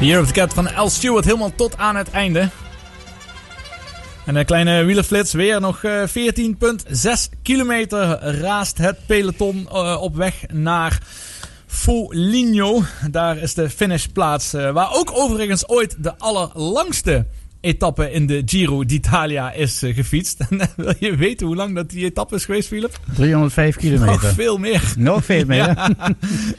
Year of the Cat van L. Stewart helemaal tot aan het einde. En een kleine wielerflits, weer nog eh, 14,6 kilometer raast het peloton eh, op weg naar Foligno. Daar is de finishplaats, eh, waar ook overigens ooit de allerlangste etappe in de Giro d'Italia is eh, gefietst. En wil je weten hoe lang dat die etappe is geweest, Philip? 305 Nog kilometer. veel meer. Nog veel meer. Ja,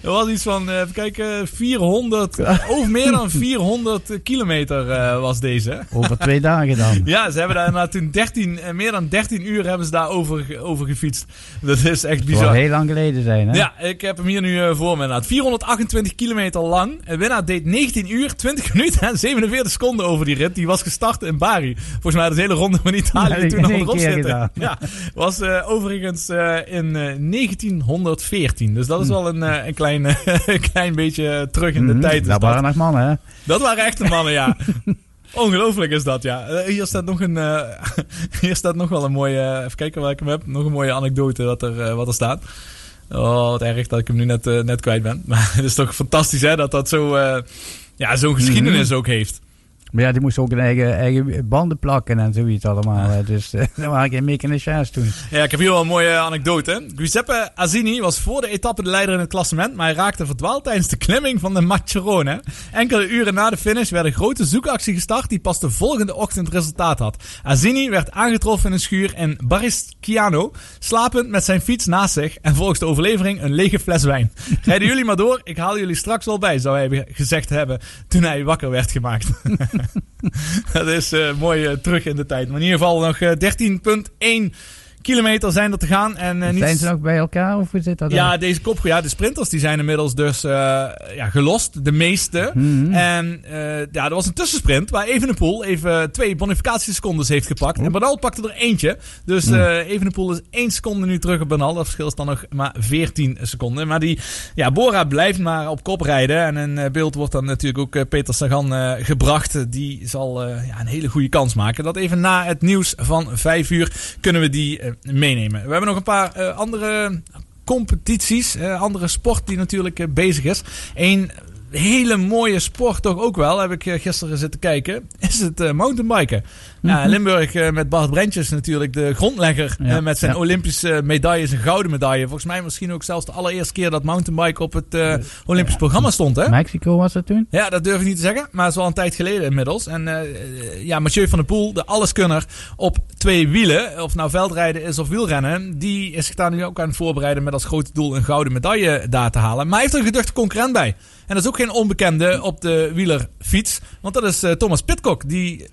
er was iets van, eh, even kijken, 400, over meer dan 400 kilometer eh, was deze. Over twee dagen dan. Ja, ze hebben daar inderdaad toen 13, eh, meer dan 13 uur hebben ze daar over, over gefietst. Dat is echt bizar. heel lang geleden zijn, hè? Ja, ik heb hem hier nu eh, voor me inderdaad. 428 kilometer lang. De winnaar deed 19 uur, 20 minuten en 47 seconden over die rit. Die was gestart in Bari. Volgens mij de hele ronde van Italië Ja, toen in al erop zitten. Ja, was eh, overigens eh, in eh, 1914. Dus dat is wel een, eh, een klein, een klein beetje terug in de Mhm, tijd. Dat waren nog mannen, hè? dat waren echte mannen, ja. Ongelooflijk is dat, ja. Eh, hier staat nog een. eh, hier staat nog wel een mooie. eh, even kijken waar ik hem heb. Nog een mooie anekdote wat er, eh, wat er staat. Oh, wat erg dat ik hem nu net, eh, net kwijt ben. Maar het is toch fantastisch, hè, dat dat zo. eh, ja, zo'n geschiedenis ook heeft. Maar ja, die moest ook een eigen, eigen banden plakken en zoiets allemaal. Dus eh, dat waren geen mechaniciens toen. Ja, ik heb hier wel een mooie anekdote. Giuseppe Azzini was voor de etappe de leider in het klassement, maar hij raakte verdwaald tijdens de klimming van de Macerone. Enkele uren na de finish werd een grote zoekactie gestart die pas de volgende ochtend resultaat had. Azzini werd aangetroffen in een schuur in Barisciano, slapend met zijn fiets naast zich en volgens de overlevering een lege fles wijn. Rijden jullie maar door, ik haal jullie straks wel bij, zou hij gezegd hebben toen hij wakker werd gemaakt. Dat is eh, mooi eh, terug in de tijd. Maar in ieder geval nog eh, 13,1 kilometer zijn er te gaan. En, eh, niet... Zijn ze nog bij elkaar of hoe zit dat? Ja, dan? deze kop, ja, de sprinters die zijn inmiddels dus eh, ja, gelost. De meeste. Mhm. En eh, ja, er was een tussensprint waar Evenepoel even twee bonificatiesecondes heeft gepakt. En Bernal pakte er eentje. Dus eh Evenepoel is één seconde nu terug op Bernal. Dat verschil is dan nog maar 14 seconden. Maar die, ja, Bora blijft maar op kop rijden. En in beeld wordt dan natuurlijk ook Peter Sagan gebracht. Die zal ja, een hele goede kans maken. Dat even na het nieuws van 5 uur kunnen we die meenemen. We hebben nog een paar eh, andere competities, eh, andere sport die natuurlijk eh, bezig is. Eén hele mooie sport toch ook wel, heb ik eh, gisteren zitten kijken, is het eh, mountainbiken. Ja, Limburg eh, met Bart Brentjes natuurlijk de grondlegger Ja, eh, met zijn ja. Olympische medailles, een gouden medaille. Volgens mij misschien ook zelfs de allereerste keer dat mountainbiken op het eh, Olympisch programma stond. Hè? Mexico was dat toen? Ja, dat durf ik niet te zeggen, maar het is wel een tijd geleden inmiddels. En ja, Mathieu van der Poel, de alleskunner op twee wielen, of nou veldrijden is of wielrennen, die is zich daar nu ook aan het voorbereiden met als grote doel een gouden medaille daar te halen. Maar hij heeft er een geduchte concurrent bij. En dat is ook geen onbekende op de wielerfiets, want dat is Thomas Pitcock, die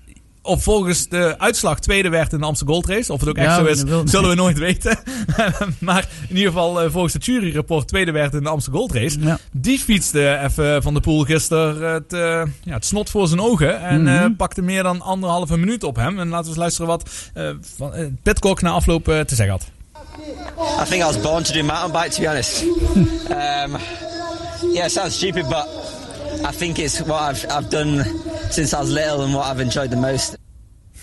op volgens de uitslag tweede werd in de Amsterdam Gold Race. Of het ook echt Ja, zo is, zullen we nooit weten. maar in ieder geval eh, volgens het juryrapport tweede werd in de Amsterdam Gold Race. Ja. Die fietste even van de poel gisteren het, eh, ja, het snot voor zijn ogen. En Mhm. eh, pakte meer dan anderhalve minuut op hem. En laten we eens luisteren wat eh van, eh, Pitcock na afloop te zeggen had. I think I was born to do mountain bike, to be honest. um, yeah, it sounds stupid, but I think it's what I've, I've done since I was little and what I've enjoyed the most.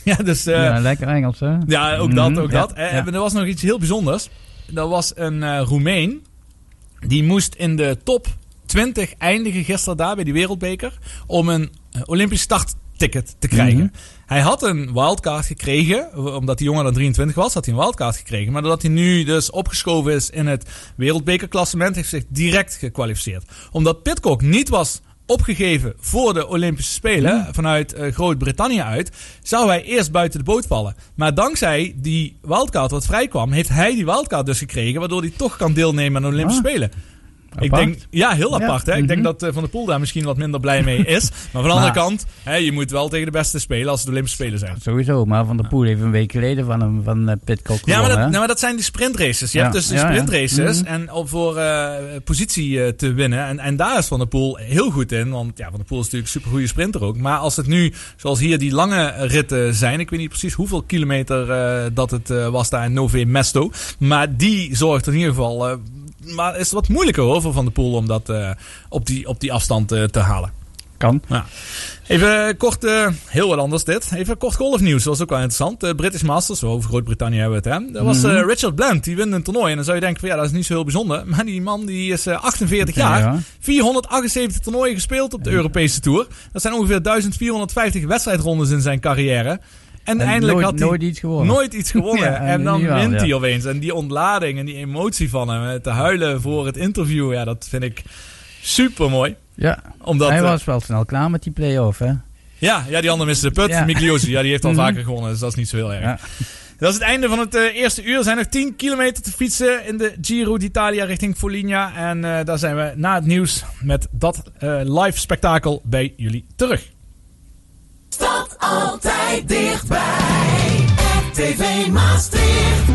Ja, dus... eh, ja, lekker Engels, hè? Ja, ook dat, Mhm, ook ja, dat. Eh, ja. Er was nog iets heel bijzonders. Er was een eh Roemeen. Die moest in de top 20 eindigen gisteren daar bij die wereldbeker. Om een Olympisch startticket te krijgen. Mhm. Hij had een wildcard gekregen. Omdat die jongen dan 23 was, had hij een wildcard gekregen. Maar doordat hij nu dus opgeschoven is in het wereldbekerklassement... heeft hij zich direct gekwalificeerd. Omdat Pitcock niet was opgegeven voor de Olympische Spelen vanuit eh, Groot-Brittannië uit, zou hij eerst buiten de boot vallen. Maar dankzij die wildcard wat vrijkwam, heeft hij die wildcard dus gekregen, waardoor hij toch kan deelnemen aan de Olympische Ah. Spelen. Ik denk, ja, heel Ja, apart. Hè? Ik denk mhm. dat eh, Van der Poel daar misschien wat minder blij mee is. Maar van de andere kant, hè, je moet wel tegen de beste spelen als het de Olympische Spelen zijn. Sowieso, maar Van der Poel heeft een week geleden van, hem, van eh, Pitcock Ja, maar dat, nou, maar dat zijn die sprintraces. Je Ja, hebt dus ja. sprintraces Mhm. en om voor eh, positie te winnen. En, en daar is Van der Poel heel goed in. Want ja, Van der Poel is natuurlijk een supergoeie sprinter ook. Maar als het nu, zoals hier, die lange ritten zijn. Ik weet niet precies hoeveel kilometer dat het was daar in Nove Mesto. Maar die zorgt in ieder geval... maar is het wat moeilijker hoor voor Van der Poel om dat eh, op, die, op die afstand eh, te halen. Kan. Ja. Even kort, eh, heel wat anders dit. Even kort golfnieuws, dat was ook wel interessant. De British Masters, over Groot-Brittannië hebben we het. Hè? Dat was Mhm. Richard Bland, die wint een toernooi. En dan zou je denken van ja, dat is niet zo heel bijzonder. Maar die man die is eh, 48 jaar. Ja. 478 toernooien gespeeld op de Europese Tour. Dat zijn ongeveer 1450 wedstrijdrondes in zijn carrière. En, En eindelijk nooit- had hij nooit iets gewonnen. Nooit iets gewonnen. Ja, en dan wint ja. hij opeens. En die ontlading en die emotie van hem. Te huilen voor het interview. Ja, dat vind ik super mooi. Ja, Omdat, hij eh, was wel snel klaar met die play-off, hè? ja, ja, die andere miste de put. Ja. Mikliosi, ja, die heeft al Mhm. vaker gewonnen, dus dat is niet zo heel erg. Ja. Dat is het einde van het eh, eerste uur. Er zijn nog 10 kilometer te fietsen in de Giro d'Italia richting Foligna. En eh, daar zijn we na het nieuws met dat eh, live spektakel bij jullie terug. Staat altijd dichtbij. RTV Maastricht.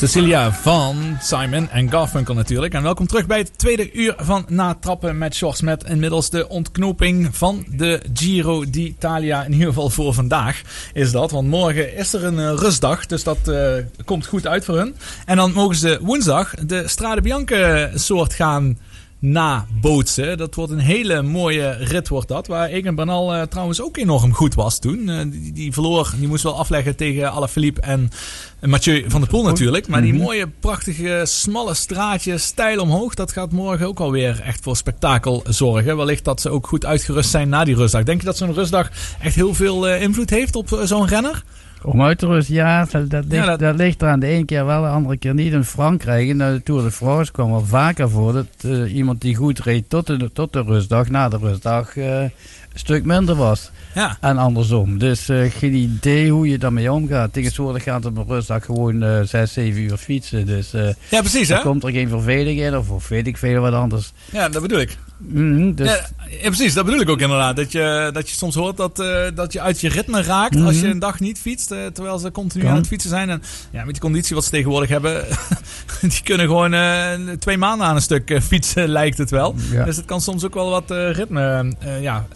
Cecilia van Simon en Garfunkel natuurlijk. En welkom terug bij het tweede uur van Na Trappen met Shorts. Met inmiddels de ontknoping van de Giro d'Italia. In ieder geval voor vandaag is dat. Want morgen is er een eh, rustdag. Dus dat eh, komt goed uit voor hun. En dan mogen ze woensdag de Strade Bianche soort gaan nabootsen. Dat wordt een hele mooie rit wordt dat. Waar Egan Bernal eh, trouwens ook enorm goed was toen. Eh, die, die verloor, die moest wel afleggen tegen Alaphilippe en Mathieu van der Poel natuurlijk. Maar die Mhm. mooie, prachtige, smalle straatjes, stijl omhoog. Dat gaat morgen ook alweer echt voor spektakel zorgen. Wellicht dat ze ook goed uitgerust zijn na die rustdag. Denk je dat zo'n rustdag echt heel veel eh, invloed heeft op zo'n renner? Om uit te rusten, ja, dat, dat, ligt, dat- dat... ligt eraan. De ene keer wel, de andere keer niet. In Frankrijk, in de Tour de France, kwam wel vaker voor dat eh, iemand die goed reed tot de, tot de rustdag, na de rustdag, eh, een stuk minder was. Ja. En andersom. Dus eh, geen idee hoe je daarmee omgaat. Tegenwoordig gaat op een rustdag gewoon eh 6, 7 uur fietsen. Dus Ja, precies dan hè? komt er geen verveling in of, of weet ik veel wat anders. Ja, dat bedoel ik. Mhm, dus, Ja, ja, precies, dat bedoel ik ook inderdaad. Dat je, dat je soms hoort dat, eh, dat je uit je ritme raakt als je Mhm. een dag niet fietst. eh, terwijl ze continu Kan. aan het fietsen zijn. En ja, met die conditie wat ze tegenwoordig hebben, die kunnen gewoon eh, twee maanden aan een stuk fietsen, lijkt het wel. Ja. Dus het kan soms ook wel wat ritme ja,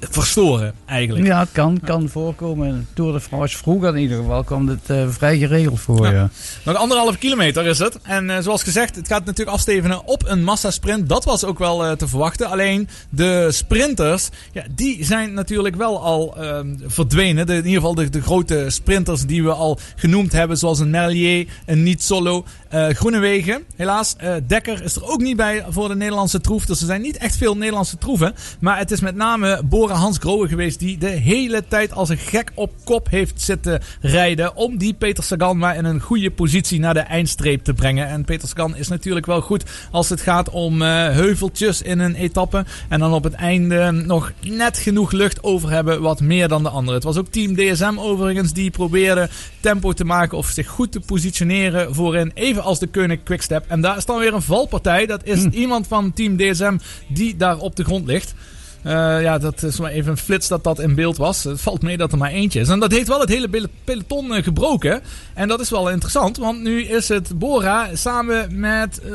verstoren eigenlijk. ja, het kan, kan voorkomen. Tour de France vroeger in ieder geval kwam het eh, vrij geregeld voor. Ja. Ja. Nog anderhalf kilometer is het. En eh, zoals gezegd, het gaat natuurlijk afstevenen op een massasprint. Dat was ook wel eh, te verwachten. Alleen de sprinters, ja, die zijn natuurlijk wel al ehm, verdwenen. De, in ieder geval de, de grote sprinters die we al genoemd hebben. Zoals een Merlier, een Niet Solo, eh Groenewegen. Helaas, Dekker is er ook niet bij voor de Nederlandse troef. Dus er zijn niet echt veel Nederlandse troeven. Maar het is met name Hans Grohe geweest die de hele tijd als een gek op kop heeft zitten rijden. Om die Peter Sagan maar in een goede positie naar de eindstreep te brengen. En Peter Sagan is natuurlijk wel goed als het gaat om eh, heuveltjes in een etappe. En dan op het einde nog net genoeg lucht over hebben. Wat meer dan de anderen. Het was ook team DSM overigens die probeerde tempo te maken. Of zich goed te positioneren voorin. Even als de Koenig Quickstep. En daar is dan weer een valpartij. Dat is iemand van team DSM die daar op de grond ligt. Eh, ja, dat is maar even een flits dat dat in beeld was. Het valt mee dat er maar eentje is. En dat heeft wel het hele pel- peloton eh, gebroken. En dat is wel interessant, want nu is het Bora samen met... eh,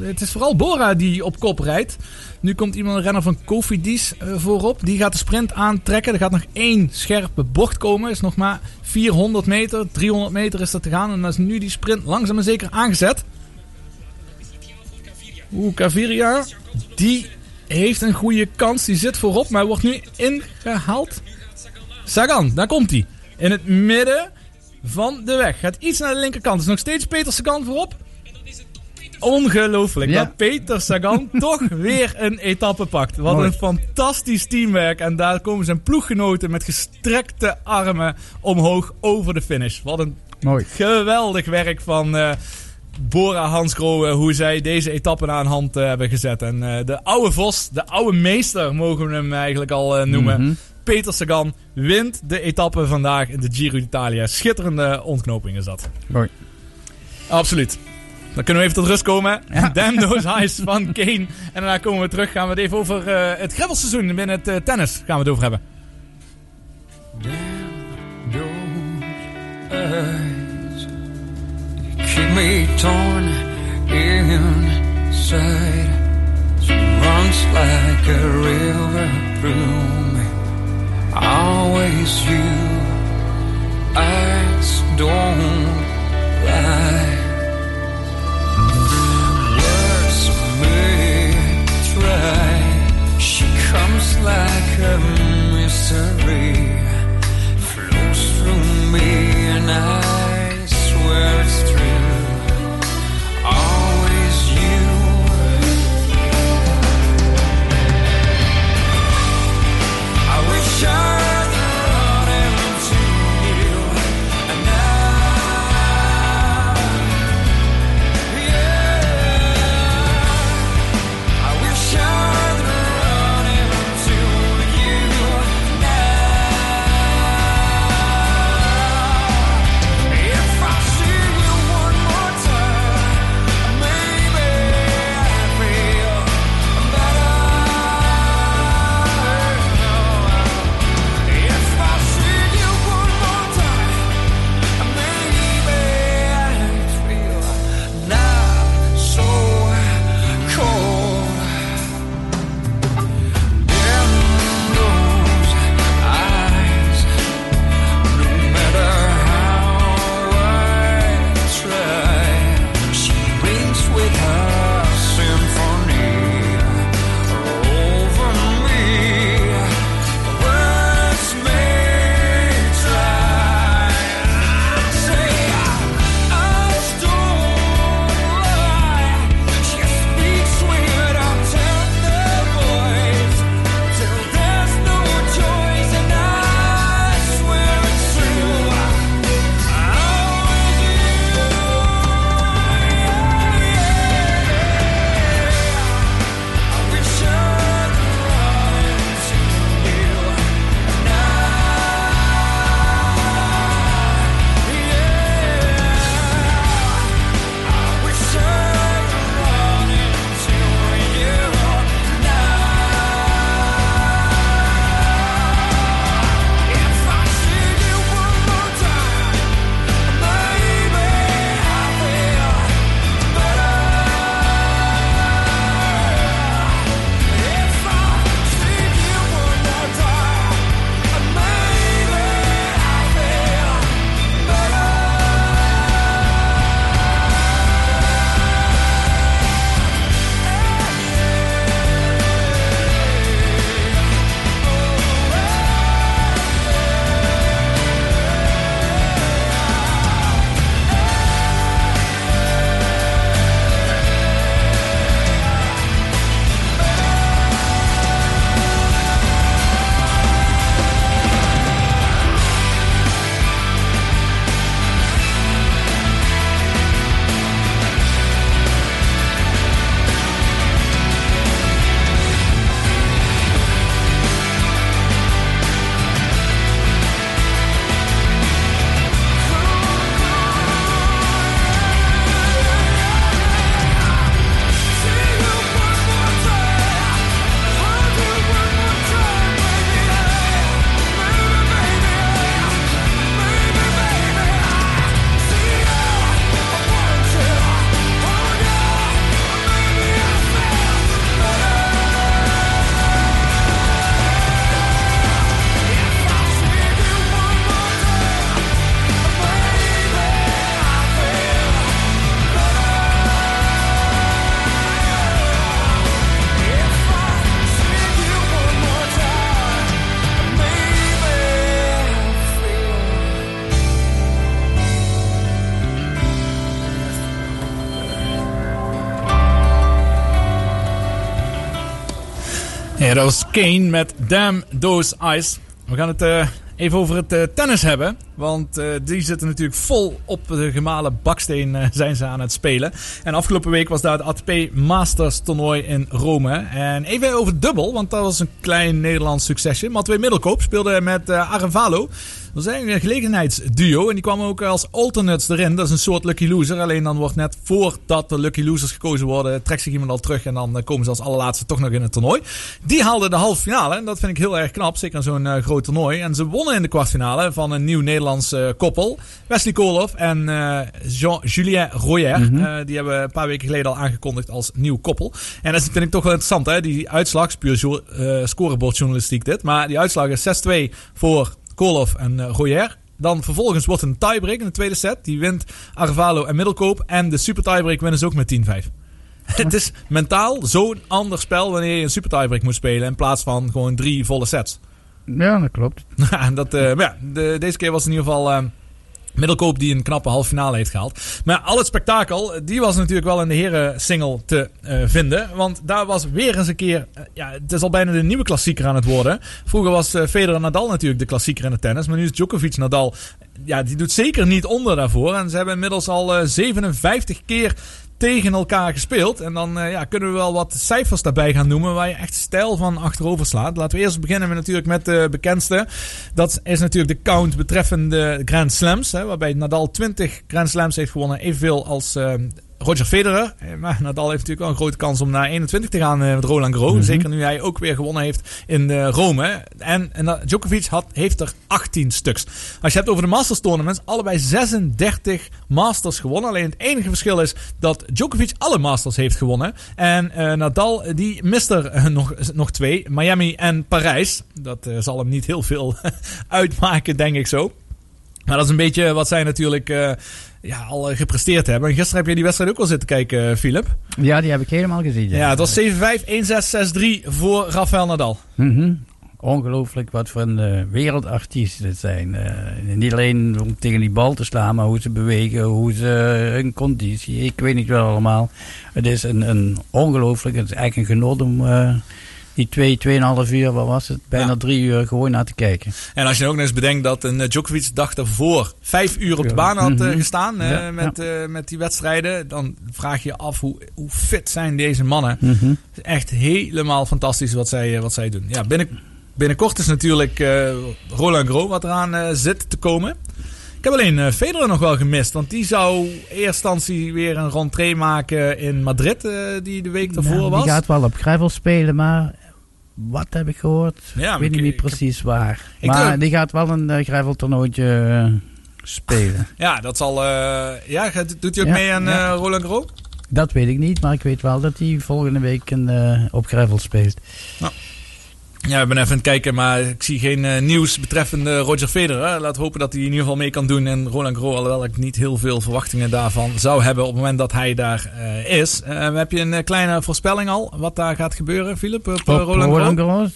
het is vooral Bora die op kop rijdt. Nu komt iemand, een renner van Cofidis voorop. Die gaat de sprint aantrekken. Er gaat nog één scherpe bocht komen. is nog maar 400 meter, 300 meter is dat te gaan. En dan is nu die sprint langzaam maar zeker aangezet. Oeh, Caviria. Die heeft een goede kans. Die zit voorop, maar wordt nu ingehaald. Sagan, daar komt hij. In het midden van de weg. Gaat iets naar de linkerkant. is nog steeds Peter Sagan voorop. Ongelooflijk Ja. dat Peter Sagan toch weer een etappe pakt. Wat Mooi. een fantastisch teamwerk. En daar komen zijn ploeggenoten met gestrekte armen omhoog over de finish. Wat een Mooi. geweldig werk van eh, Bora Hansgrohe. Hoe zij deze etappe aan hand eh, hebben gezet. En eh, de oude Vos, de oude meester mogen we hem eigenlijk al eh, noemen. Mhm. Peter Sagan wint de etappe vandaag in de Giro d'Italia. Schitterende ontknoping is dat. Mooi. Absoluut. Dan kunnen we even tot rust komen. Damn those eyes van Kane. En daarna komen we terug. Gaan we het even over eh, het gravelseizoen binnen het eh, tennis gaan we het over hebben. eyes me torn inside. She runs like a river through me. Always you, eyes don't lie. Words may try. She comes like a mystery flows through me and I swear it's true. Ja, dat was Kane met Damn Those Eyes. We gaan het eh, even over het eh, tennis hebben. Want eh, die zitten natuurlijk vol op de gemalen baksteen eh, zijn ze aan het spelen. En afgelopen week was daar het ATP Masters toernooi in Rome. En even over dubbel, want dat was een klein Nederlands succesje. Matwee Middelkoop speelde met uh. Dat eigenlijk een gelegenheidsduo. En die kwam ook als alternates erin. Dat is een soort lucky loser. Alleen dan wordt net voordat de lucky losers gekozen worden, trekt zich iemand al terug. En dan komen ze als allerlaatste toch nog in het toernooi. Die haalden de halve finale. En dat vind ik heel erg knap. Zeker in zo'n groot toernooi. En ze wonnen in de kwartfinale van een nieuw Nederlands uh, koppel. Wesley Koolhoff en Jean-Julien Royer. Mm -hmm. die hebben een paar weken geleden al aangekondigd als nieuw koppel. En dat vind ik toch wel interessant. Hè? Die uitslag is puur scorebordjournalistiek dit. Maar die uitslag is 6-2 voor Koolhoff en Royer. Dan vervolgens wordt een tiebreak in de tweede set. Die wint Arvalo en Middelkoop. En de super tiebreak winnen ze ook met 10-5. Het is mentaal zo'n ander spel wanneer je een super tiebreak moet spelen. In plaats van gewoon drie volle sets. Ja, dat klopt. dat, uh, ja, de, deze keer was in ieder geval... Uh, Middelkoop die een knappe halve finale heeft gehaald. Maar al het spektakel, die was natuurlijk wel in de heren single te uh, vinden. Want daar was weer eens een keer, ja, het is al bijna de nieuwe klassieker aan het worden. Vroeger was Federer Nadal natuurlijk de klassieker in het tennis. Maar nu is Djokovic Nadal, ja, die doet zeker niet onder daarvoor. En ze hebben inmiddels al 57 keer tegen elkaar gespeeld. En dan uh, ja, kunnen we wel wat cijfers daarbij gaan noemen waar je echt stijl van achterover slaat. Laten we eerst beginnen met natuurlijk met de bekendste. Dat is natuurlijk de count betreffende Grand Slams. Hè, waarbij Nadal 20 Grand Slams heeft gewonnen. Evenveel als uh, Roger Federer. Maar Nadal heeft natuurlijk wel een grote kans om naar 21 te gaan met Roland Garros. Mm-hmm. Zeker nu hij ook weer gewonnen heeft in uh, Rome. En, en Djokovic had, heeft er 18 stuks. Als je hebt over de Masters tournaments, allebei 36 Masters gewonnen. Alleen het enige verschil is dat Djokovic alle Masters heeft gewonnen. En uh, Nadal, die mist er uh, nog, nog twee. Miami en Parijs. Dat uh, zal hem niet heel veel uitmaken, denk ik zo. Maar dat is een beetje wat zij natuurlijk uh, ja, al gepresteerd hebben. En gisteren heb je die wedstrijd ook al zitten kijken, Philip. Ja, die heb ik helemaal gezien. Ja, ja het was 7-5, 1-6, 6-3 voor Rafael Nadal. Mm -hmm. Ongelooflijk wat voor een uh, wereldartiesten dit zijn. Uh, niet alleen om tegen die bal te slaan, maar hoe ze bewegen, hoe ze hun conditie. Ik weet niet wel allemaal. Het is een, een ongelooflijk, het is eigenlijk een genot om die twee, tweeënhalf uur, wat was het? Bijna ja. drie uur gewoon naar te kijken. En als je ook nog eens bedenkt dat een Djokovic de dag daarvoor vijf uur op de baan had mm -hmm. gestaan ja, met, ja. met die wedstrijden, dan vraag je je af hoe, hoe fit zijn deze mannen. Mm -hmm. Echt helemaal fantastisch wat zij, wat zij doen. Ja, binnen, binnenkort is natuurlijk uh, Roland Garros wat eraan uh, zit te komen. Ik heb alleen uh, Federer nog wel gemist. Want die zou in eerste instantie weer een rentree maken in Madrid. Uh, die de week daarvoor was. Die gaat wel op gravel spelen, maar wat heb ik gehoord? Ja, ik weet niet meer precies waar. Ik maar die gaat wel een uh, gravel toernooitje uh, spelen. ja, dat zal... ja, doet hij ook ja, mee aan ja. Roland Garros? Dat weet ik niet, maar ik weet wel dat hij volgende week een, op gravel speelt. Nou. Ja, ik ben even aan het kijken, maar ik zie geen uh, nieuws betreffende Roger Federer. Laat hopen dat hij in ieder geval mee kan doen. En Roland Garros, alhoewel ik niet heel veel verwachtingen daarvan zou hebben op het moment dat hij daar uh, is. Uh, heb je een kleine voorspelling al wat daar gaat gebeuren, Philip, op, op Roland, Roland Garros?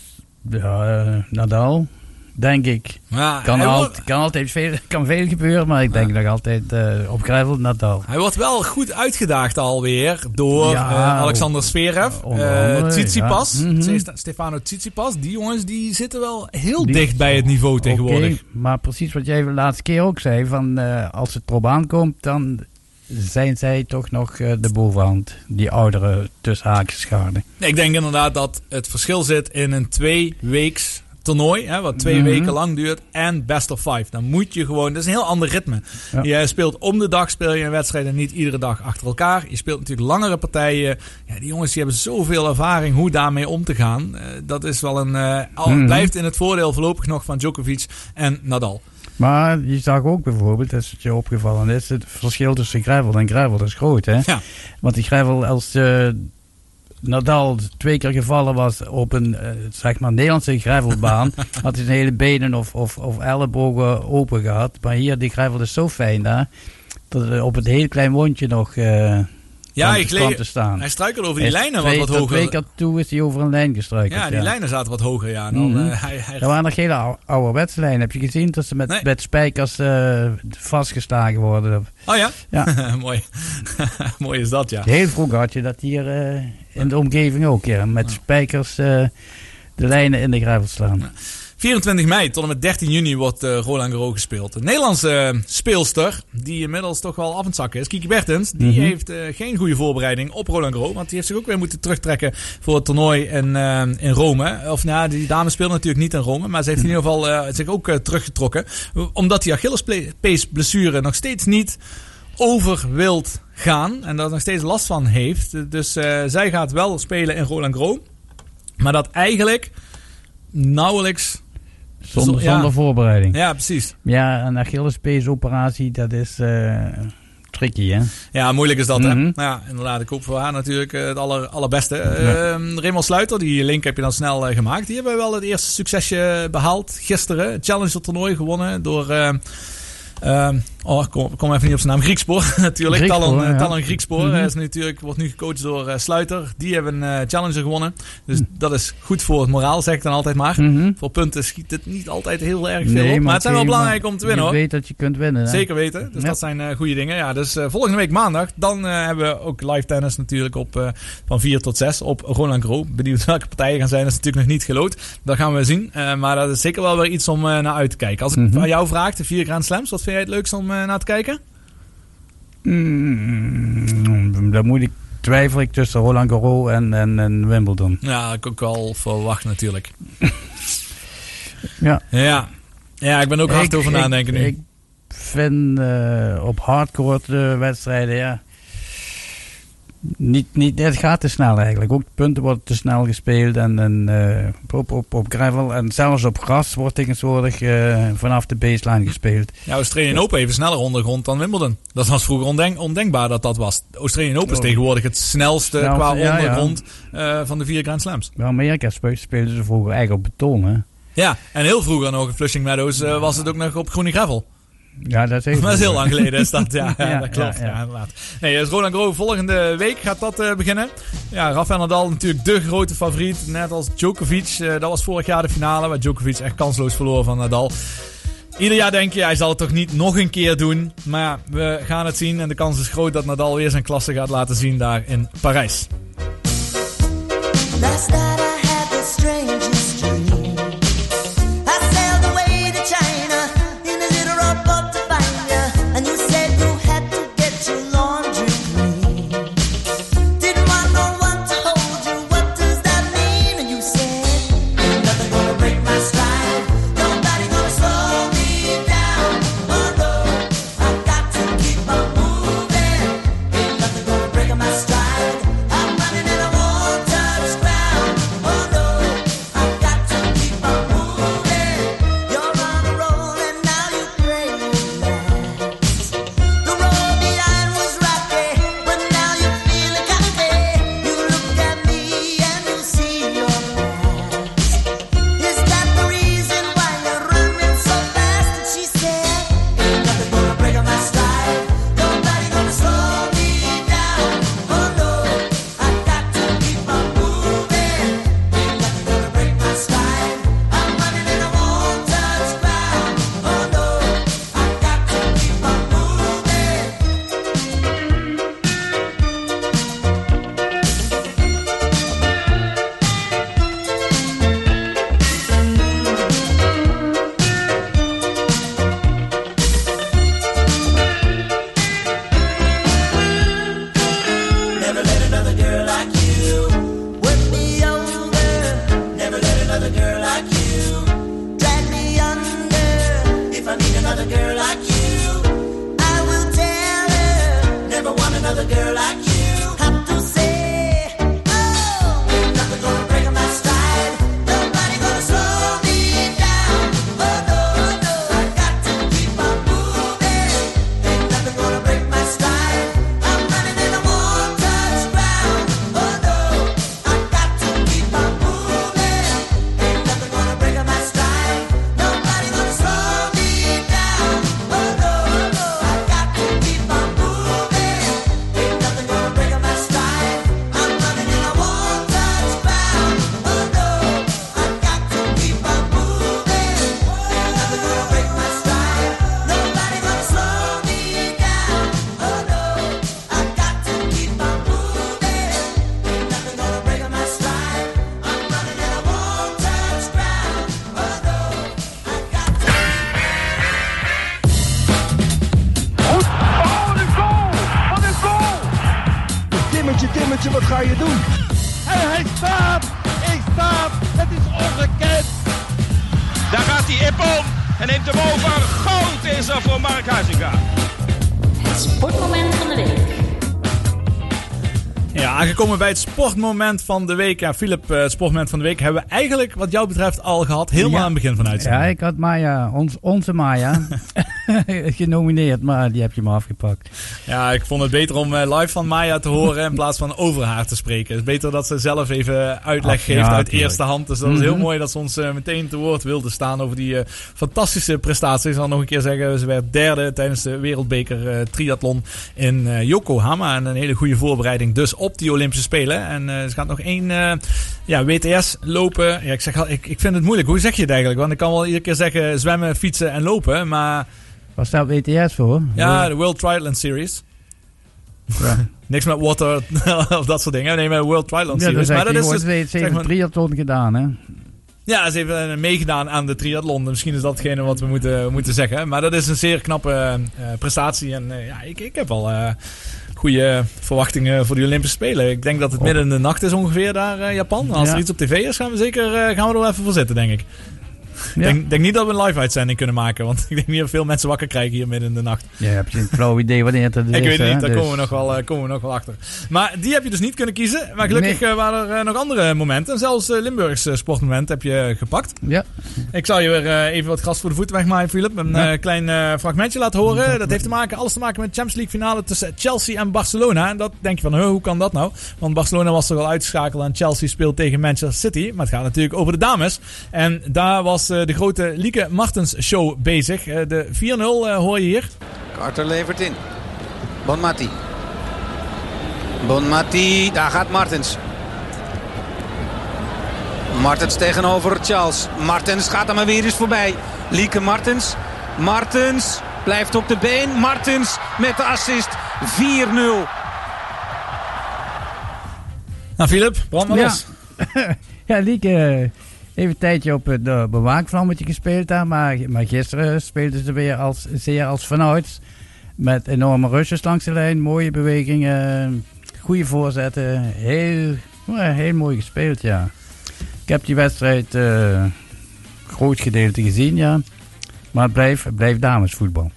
Ja, Nadal denk ik. Ja, kan, al, wordt, kan altijd veel, kan veel gebeuren, maar ik denk nog altijd uh, op gravel Nadal. Hij wordt wel goed uitgedaagd alweer door uh, Alexander Zverev, uh, Tsitsipas, ja. mm -hmm. Stefano Tsitsipas. Die jongens die zitten wel heel die, dicht bij het niveau tegenwoordig. Okay, maar precies wat jij de laatste keer ook zei, van als het erop aankomt, dan zijn zij toch nog de bovenhand, die oudere tussen. Ik denk inderdaad dat het verschil zit in een twee weeks toernooi, hè, wat twee mm -hmm. weken lang duurt, en best of five. Dan moet je gewoon, dat is een heel ander ritme. Ja. Je speelt om de dag, speel je een wedstrijd en niet iedere dag achter elkaar. Je speelt natuurlijk langere partijen. Ja, die jongens die hebben zoveel ervaring hoe daarmee om te gaan. Uh, dat is wel een, uh, al, mm -hmm. blijft in het voordeel voorlopig nog van Djokovic en Nadal. Maar je zag ook bijvoorbeeld, dat het je opgevallen is, het verschil tussen gravel en gravel is groot. Hè? Ja. Want die gravel, als uh, Nadal twee keer gevallen was op een uh, zeg maar Nederlandse gravelbaan, had hij zijn hele benen of, of, of ellebogen open gehad. Maar hier, die gravel is zo fijn daar, dat het op het heel klein wondje nog uh, ja, ik leeg, te staan. Hij struikelde over die hij lijnen twee, wat, wat hoger. Twee keer toe is hij over een lijn gestruikeld. Ja, die ja. lijnen zaten wat hoger, ja. Dan, mm -hmm. uh, hij, hij... Er waren nog hele ou ouderwetse lijnen. Heb je gezien dat ze met, nee. met spijkers uh, vastgeslagen worden? Oh ja? Ja. Mooi. Mooi is dat, ja. Heel vroeger had je dat hier uh, in de omgeving ook, ja. Met spijkers de lijnen in de gravel slaan. 24 mei tot en met 13 juni wordt eh, Roland Garros gespeeld. Een Nederlandse eh, speelster, die inmiddels toch wel af en het zakken is, Kiki Bertens, die Mhm. heeft eh, geen goede voorbereiding op Roland Garros. Want die heeft zich ook weer moeten terugtrekken voor het toernooi in, in Rome. Of nou, die dame speelt natuurlijk niet in Rome, maar ze heeft in ieder geval zich ook teruggetrokken. Omdat die Achillespees blessure nog steeds niet over wilt gaan. En daar nog steeds last van heeft. Dus zij gaat wel spelen in Roland Garros. Maar dat eigenlijk nauwelijks... Zonder, Zo- ja. zonder voorbereiding. Ja, precies. Ja, een Achillespees-operatie, dat is eh, tricky, hè? Ja, moeilijk is dat, hè? Mhm. Ja, inderdaad. Ik hoop voor haar natuurlijk eh, het aller, allerbeste. Ehm Raymond Sluiter, die link heb je dan snel eh, gemaakt. Die hebben wel het eerste succesje behaald gisteren. Challenger toernooi gewonnen door... ehm, oh, ik kom, ik kom even niet op zijn naam. Griekspoor, natuurlijk. Griekspoor, Talon, eh, ja. Talon Griekspoor. Hij is natuurlijk, wordt nu gecoacht door eh, Sluiter. Die hebben een eh, Challenger gewonnen. Dus dat is goed voor het moraal, zeg ik dan altijd maar. Mhm. Voor punten schiet het niet altijd heel erg veel Nee, op. Maar het zijn wel belangrijk om te winnen, je hoor. weet dat je kunt winnen, hè? Zeker weten. Dus Ja. dat zijn goede dingen. Ja, dus volgende week maandag, dan hebben we ook live tennis natuurlijk op, van 4 tot 6 op Roland Garros. Benieuwd welke partijen gaan zijn, dat is natuurlijk nog niet geloot. Dat gaan we zien. Maar dat is zeker wel weer iets om naar uit te kijken. Als ik Mhm. aan jou vraag, de vier Grand Slams, wat vind jij het leukst om naar te kijken? Mm, dan moet ik, twijfel ik tussen Roland Garros en, en, en Wimbledon. Ja, ik ook al verwacht natuurlijk. Ja. Ja. Ja, ik ben ook hard Ik- over ik- nadenken nu. Ik vind eh, op hardcore eh, wedstrijden, ja. Niet, niet, het gaat te snel eigenlijk. Ook de punten worden te snel gespeeld. En, en eh, op, op, op gravel en zelfs op gras wordt tegenwoordig eh, vanaf de baseline gespeeld. Ja, Australian Open even sneller ondergrond dan Wimbledon. Dat was vroeger ondenk- ondenkbaar dat dat was. Australian Open is tegenwoordig het snelste Snelste, qua ja, ja. ondergrond eh, van de vier Grand Slams. Bij Amerika spe- speelden ze vroeger eigenlijk op beton. Hè? Ja, en heel vroeger nog in Flushing Meadows was het ook nog op groene gravel. Ja, dat is heel Maar dat is heel lang geleden is dat. Ja, ja, Ja, dat klopt. ja, Ja, ja. inderdaad. Nee, dus Roland Garros volgende week gaat dat eh, beginnen. Ja, Rafael Nadal natuurlijk de grote favoriet. Net als Djokovic. Eh, dat was vorig jaar de finale waar Djokovic echt kansloos verloor van Nadal. Ieder jaar denk je, hij zal het toch niet nog een keer doen. Maar ja, we gaan het zien. En de kans is groot dat Nadal weer zijn klasse gaat laten zien daar in Parijs. Aangekomen bij het sportmoment van de week. Ja, Philip, eh, het sportmoment van de week hebben we eigenlijk wat jou betreft al gehad. Helemaal Ja. aan het begin van de uitzending. Ja, ik had Maya, ons, onze Maya, genomineerd, maar die heb je me afgepakt. Ja, ik vond het beter om eh, live van Maya te horen in plaats van over haar te spreken. Het is beter dat ze zelf even uitleg geeft ja, uit tuurlijk. eerste hand. Dus dat is heel Mhm. mooi dat ze ons eh, meteen te woord wilde staan over die fantastische prestatie. Ik zal nog een keer zeggen, ze werd derde tijdens de wereldbeker triathlon in eh, Yokohama. En een hele goede voorbereiding dus op die Olympische Spelen. En eh, ze gaat nog één eh, ja, WTS lopen. Ja, ik, zeg, al- ik, ik vind het moeilijk. Hoe zeg je het eigenlijk? Want ik kan wel iedere keer zeggen zwemmen, fietsen en lopen. Maar Wat staat WTS voor? ja, de World Triathlon Series. Ja. Niks met water of dat soort dingen. Nee, met World Triathlon Ja, Series. dat maar dat is dus, ze heeft zeg maar- triathlon gedaan, hè? Ja, ze heeft eh, meegedaan aan de triathlon. Misschien is dat hetgene wat we moeten, moeten zeggen. Maar dat is een zeer knappe eh, prestatie. En eh, ja, ik, ik heb wel goede verwachtingen voor de Olympische Spelen. Ik denk dat het midden in de nacht is ongeveer daar Japan. Als Ja. er iets op tv is, gaan we zeker gaan we er wel even voor zitten, denk ik. Ik denk, denk niet dat we een live uitzending kunnen maken. Want ik denk niet dat veel mensen wakker krijgen hier midden in de nacht. Ja, heb je een flauw idee wanneer het is, Ik weet hè? niet, daar Dus- komen we, nog wel, eh, komen we nog wel achter. Maar die heb je dus niet kunnen kiezen. Maar gelukkig eh, waren er eh, nog andere momenten. En zelfs Limburgs sportmoment heb je gepakt. Ja. Ik zal je weer even wat gras voor de voeten wegmaaien, Philip. Een Ja. klein fragmentje laten horen. Dat heeft te maken, alles te maken met de Champions League finale tussen Chelsea en Barcelona. En dat denk je van, hoe kan dat nou? Want Barcelona was er al uitgeschakeld en Chelsea speelt tegen Manchester City. Maar het gaat natuurlijk over de dames. En daar was eh, de grote Lieke Martens show bezig. Eh, de 4-0 eh, hoor je hier. Carter levert in. Bonmati. Bonmati, daar gaat Martens. Martens tegenover Charles. Martens gaat er maar weer eens voorbij. Lieke Martens. Martens blijft op de been. Martens met de assist. 4-0. Nou, Philip, brand maar Ja. los. ja, Lieke eh, heeft een tijdje op het uh, bewaakvlammetje gespeeld daar. Maar, maar gisteren speelden ze weer als, zeer als vanouds. Met enorme rushes langs de lijn. Mooie bewegingen. Goede voorzetten. Heel, heel mooi gespeeld, ja. Ik heb die wedstrijd eh groot gedeelte gezien, ja. Maar het blijft, blijft damesvoetbal.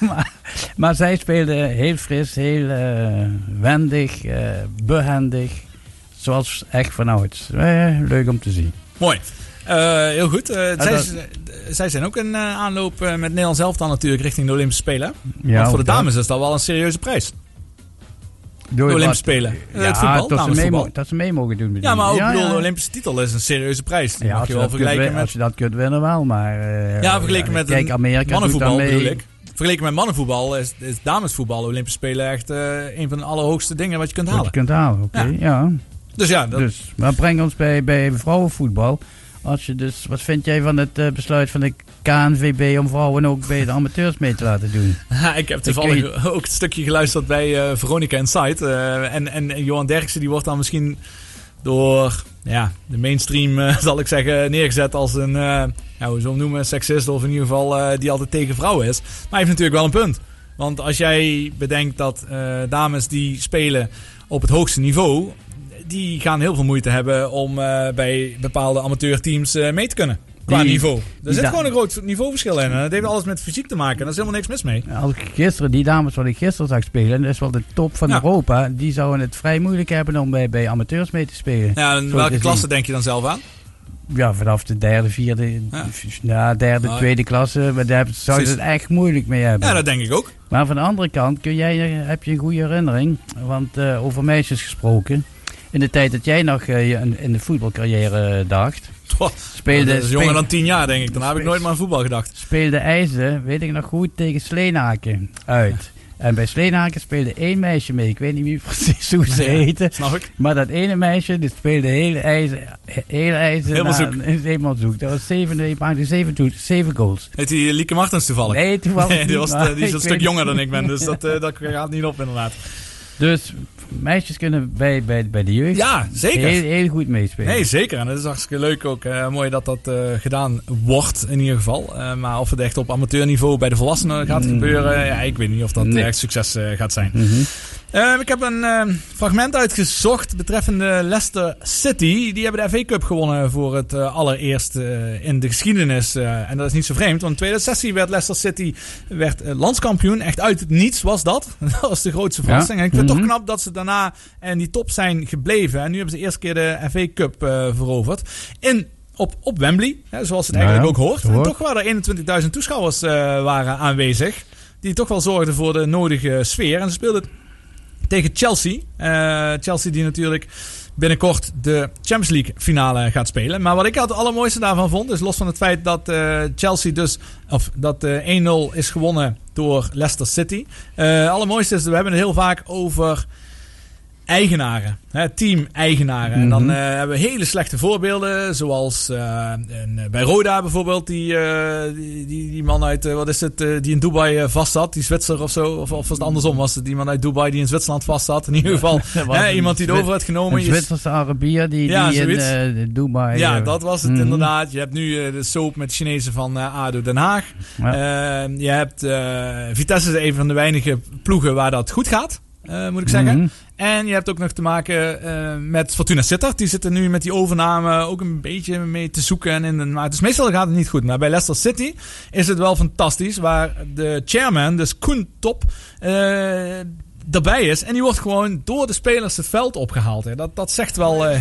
maar, zij speelden heel fris, heel eh, wendig, eh, behendig. Zoals echt vanouds. Eh, leuk om te zien. Mooi. Eh, heel goed. Eh, zij, dat- zij zijn ook een eh, aanloop met Nederland zelf dan natuurlijk richting de Olympische Spelen. Ja, Want voor de dat. dames is dat wel een serieuze prijs. De Olympische wat- Spelen. Ja, het voetbal, dat, ze mee, damesvoetbal. mo- dat ze mee mogen doen. Ja, maar ook ja, bedoel, de Olympische titel is een serieuze prijs. Die Ja, mag als je wel dat kunt, vergelijken met... als je dat kunt winnen wel, maar... Ja, vergeleken met Kijk, Amerika mannenvoetbal bedoel ik. Vergeleken met mannenvoetbal is, is damesvoetbal, Olympische Spelen, echt een van de allerhoogste dingen wat je kunt Wat je halen. kunt halen, oké. ja. Dus ja, dat, Dus, maar breng ons bij, bij vrouwenvoetbal. Als je dus, wat vind jij van het eh, besluit van de KNVB om vrouwen ook bij de amateurs mee te laten doen? Ja, ik heb toevallig ook een stukje geluisterd bij eh, Veronica Insight. eh, en, en Johan Derksen die wordt dan misschien door ja, de mainstream, zal ik zeggen, neergezet als een, ja, hoe hem noemen, seksist. Of in ieder geval die altijd tegen vrouwen is. Maar hij heeft natuurlijk wel een punt. Want als jij bedenkt dat dames die spelen op het hoogste niveau... die gaan heel veel moeite hebben om eh, bij bepaalde amateurteams eh, mee te kunnen. Qua Die- niveau. Er zit gewoon een groot niveauverschil in. En dat heeft alles met fysiek te maken. En daar is helemaal niks mis mee. Als ik gisteren, die dames wat ik gisteren zag spelen, en dat is wel de top van Ja. Europa, die zouden het vrij moeilijk hebben om bij, bij amateurs mee te spelen. Ja, en welke klasse denk je dan zelf aan? Ja, vanaf de derde, vierde, ja. derde, Ah. tweede klasse, maar daar zouden ze het echt moeilijk mee hebben. Ja, dat denk ik ook. Maar van de andere kant kun jij, eh, heb je een goede herinnering, want over meisjes gesproken. In de tijd dat jij nog eh, in- de voetbalcarrière eh, dacht, speelde, dat is jonger dan tien jaar, denk ik. Dan heb ik nooit meer aan voetbal gedacht. speelde IJzen, weet ik nog goed, tegen Sleenaken uit. En bij Sleenaken speelde één meisje mee. Ik weet niet meer precies hoe ze Ja, heette. snap ik. Maar dat ene meisje, die speelde hele IJzen. Hele IJzen Helemaal na- zoek. Helemaal zoek. Dat was zeven, maakte zeven, zeven goals. Heet die Lieke Martens toevallig? Nee, toevallig Nee, die, was, eh, die is een stuk jonger dan ik ben. Dus dat, dat gaat niet op inderdaad. Dus meisjes kunnen bij, bij, bij de jeugd Ja, zeker. Heel, heel goed meespelen. Nee, zeker. En het is hartstikke leuk ook. eh, mooi dat dat eh, gedaan wordt in ieder geval. Eh, maar of het echt op amateurniveau bij de volwassenen gaat Mm. gebeuren, ja, ik weet niet of dat Nee. echt succes gaat zijn. Mhm. Ehm, ik heb een ehm, fragment uitgezocht betreffende Leicester City. Die hebben de FA Cup gewonnen voor het eh, allereerst eh, in de geschiedenis. Eh, en dat is niet zo vreemd, want in 2016 werd Leicester City werd, landskampioen. Echt uit het niets was dat. dat was de grootste verrassing. En ik vind het Mhm. toch knap dat ze daarna in die top zijn gebleven. En nu hebben ze de eerste keer de FA Cup veroverd. In, op, op Wembley, hè, zoals het eigenlijk ja, ook hoort. En toch waren er 21.000 toeschouwers waren aanwezig. Die toch wel zorgden voor de nodige sfeer. En ze speelden tegen Chelsea. Eh, Chelsea die natuurlijk binnenkort de Champions League finale gaat spelen. Maar wat ik het allermooiste daarvan vond, is los van het feit dat eh, Chelsea dus, of dat eh 1-0 is gewonnen door Leicester City. Het allermooiste is, we hebben het heel vaak over eigenaren, hè, team-eigenaren. En dan Mhm. eh, hebben we hele slechte voorbeelden, zoals eh, een, eh, bij Roda bijvoorbeeld, die, die, die, die man uit, wat is het, die in Dubai vast zat, die Zwitser of zo, of, of was het andersom, was het die man uit Dubai die in Zwitserland vast zat. In ieder geval, hè, iemand die het over had genomen. Een Zwitserse Arabier die, Ja, die in Dubai... ja, dat was het mhm. inderdaad. Je hebt nu de soap met Chinezen van ADO Den Haag. Eh, je hebt Vitesse is een van de weinige ploegen waar dat goed gaat, moet ik zeggen. Mhm. En je hebt ook nog te maken eh, met Fortuna Sittard. Die zitten nu met die overname ook een beetje mee te zoeken. En in de, maar dus meestal gaat het niet goed. Maar bij Leicester City is het wel fantastisch. Waar de chairman, dus Koen Top, eh, erbij is. En die wordt gewoon door de spelers het veld opgehaald. Hè. Dat, dat zegt wel eh,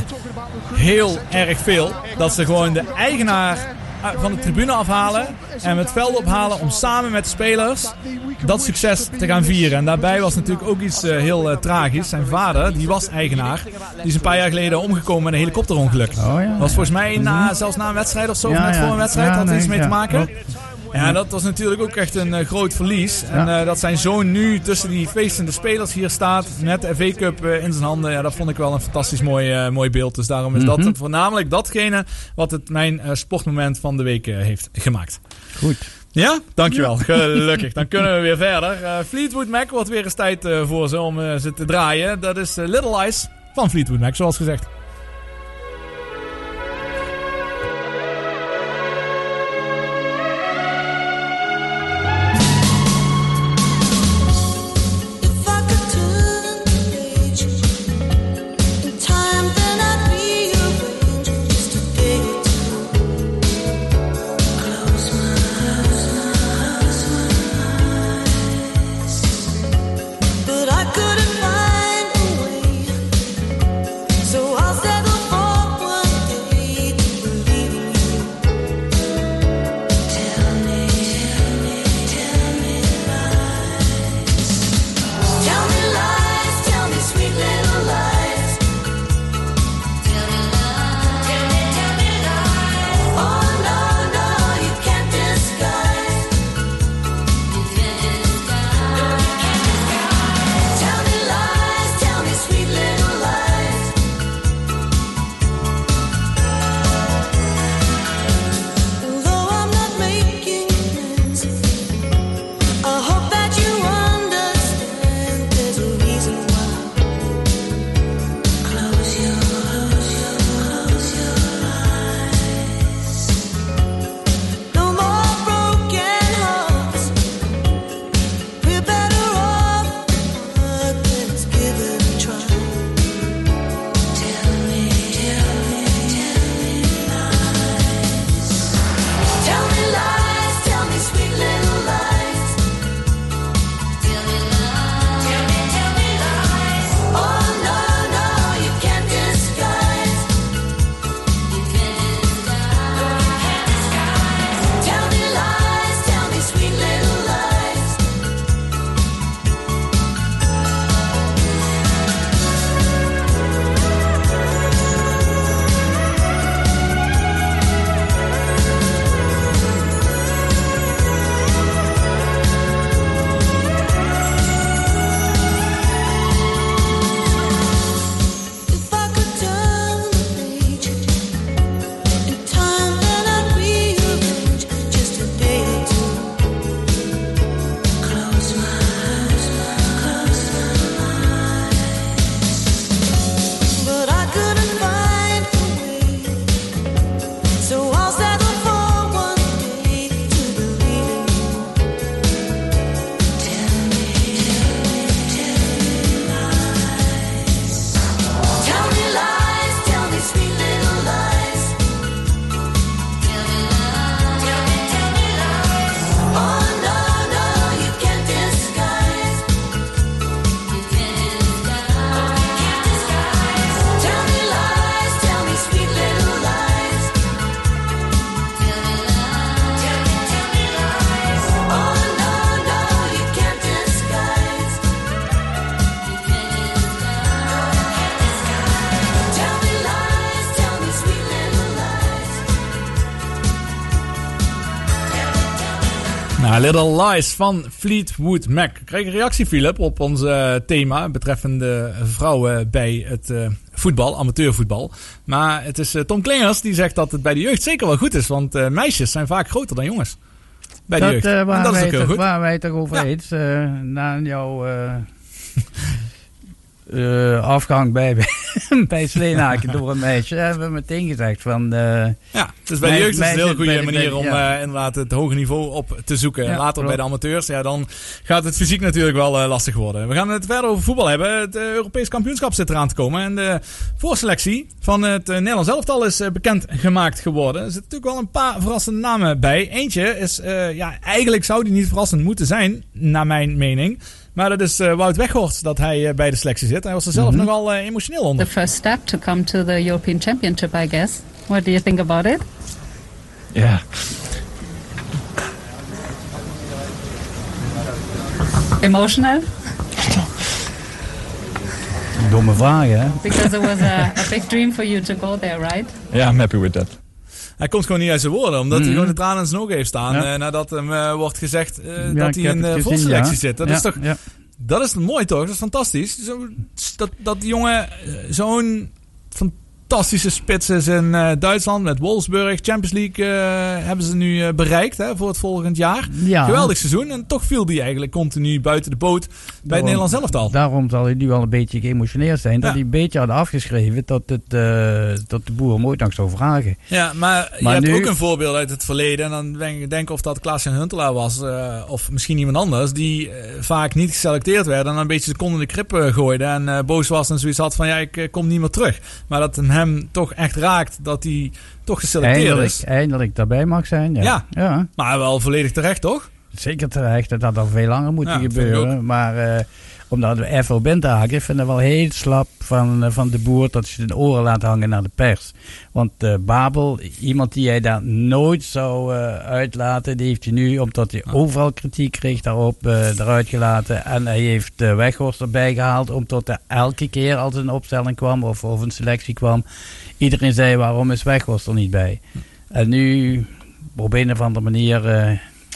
heel erg veel. Dat ze gewoon de eigenaar van de tribune afhalen en het veld ophalen om samen met de spelers dat succes te gaan vieren. En daarbij was natuurlijk ook iets eh, heel eh, tragisch. Zijn vader, die was eigenaar, die is een paar jaar geleden omgekomen met een helikopterongeluk. Was volgens mij na, zelfs na een wedstrijd of zo, Ja, net ja. voor een wedstrijd, had er iets mee te maken. Ja, dat was natuurlijk ook echt een eh, groot verlies. En eh, dat zijn zoon nu tussen die feestende spelers hier staat. Met de FA Cup eh, in zijn handen. Ja, dat vond ik wel een fantastisch mooi, mooi beeld. Dus daarom is Mhm. dat voornamelijk datgene wat het mijn sportmoment van de week heeft gemaakt. Goed. Ja, dankjewel. Gelukkig. Dan kunnen we weer verder. Fleetwood Mac wordt weer eens tijd voor ze om eh, ze te draaien. Dat is Little Eyes van Fleetwood Mac, zoals gezegd. My Little Lies van Fleetwood Mac. Ik kreeg een reactie, Philip, op ons eh, thema betreffende vrouwen bij het eh, voetbal, amateurvoetbal. Maar het is eh, Tom Klingers die zegt dat het bij de jeugd zeker wel goed is, want meisjes zijn vaak groter dan jongens. Bij de jeugd. en dat is wij ook toch, goed. waar wij toch over Ja. eens. na jouw afgang bij, bij Sleenaken door een meisje hebben we meteen gezegd van... eh, Ja, dus bij de jeugd is het een heel goede manier de- om ja. eh, inderdaad het hoge niveau op te zoeken. Ja, Later klopt. bij de amateurs, ja, dan gaat het fysiek natuurlijk wel eh, lastig worden. We gaan het verder over voetbal hebben. Het Europees kampioenschap zit eraan te komen. En de voorselectie van het Nederlands elftal is bekend gemaakt geworden. Er zitten natuurlijk wel een paar verrassende namen bij. Eentje is, ja, eigenlijk zou die niet verrassend moeten zijn, naar mijn mening. Maar dat is eh, Wout Weghorst dat hij eh, bij de selectie zit. Hij was er zelf Mhm. nogal eh, emotioneel onder. The first step to come to the European Championship, I guess. What do you think about it? Yeah. Emotional? Domme vraag, hè? Because it was a, a big dream for you to go there, right? Yeah, I'm happy with that. Hij komt gewoon niet uit zijn woorden, omdat hij Mhm. gewoon de tranen in zijn ogen heeft staan. Ja. eh, nadat hem eh, wordt gezegd eh, dat hij in de ja. zit. Dat is toch dat is mooi toch? Dat is fantastisch. Zo, dat, dat die jongen zo'n fantastische spits is in eh, Duitsland met Wolfsburg. Champions League eh, hebben ze nu eh, bereikt hè, voor het volgend jaar. Ja. Geweldig seizoen. En toch viel die eigenlijk continu buiten de boot bij het Nederlands elftal. Daarom zal hij nu al een beetje geëmotioneerd zijn. Dat hij een beetje had afgeschreven dat, het, dat de boer hem ooit nog zou vragen. Ja, maar, je hebt ook een voorbeeld uit het verleden. En dan denk ik denk of dat Klaas-Jan Huntelaar was. of misschien iemand anders. Die vaak niet geselecteerd werd. En dan een beetje de kont in de krip gooide. En boos was en zoiets had van ja, ik kom niet meer terug. Maar dat hem, hem toch echt raakt dat hij toch geselecteerd Eindelijk, is. eindelijk daarbij mag zijn. Ja. Ja. ja. Maar wel volledig terecht, toch? Zeker terecht. Dat had al veel langer moeten Ja, gebeuren. Maar eh, omdat we even op in te haken, ik vind het wel heel slap van, eh, van de boer dat ze de oren laat hangen naar de pers. Want eh, Babel, iemand die hij daar nooit zou eh, uitlaten, die heeft hij nu, omdat hij overal kritiek kreeg daarop, eh, eruit gelaten. En hij heeft de Weghorst erbij gehaald, omdat er elke keer als een opstelling kwam of, of een selectie kwam, iedereen zei waarom is Weghorst er niet bij. En nu, op een of andere manier,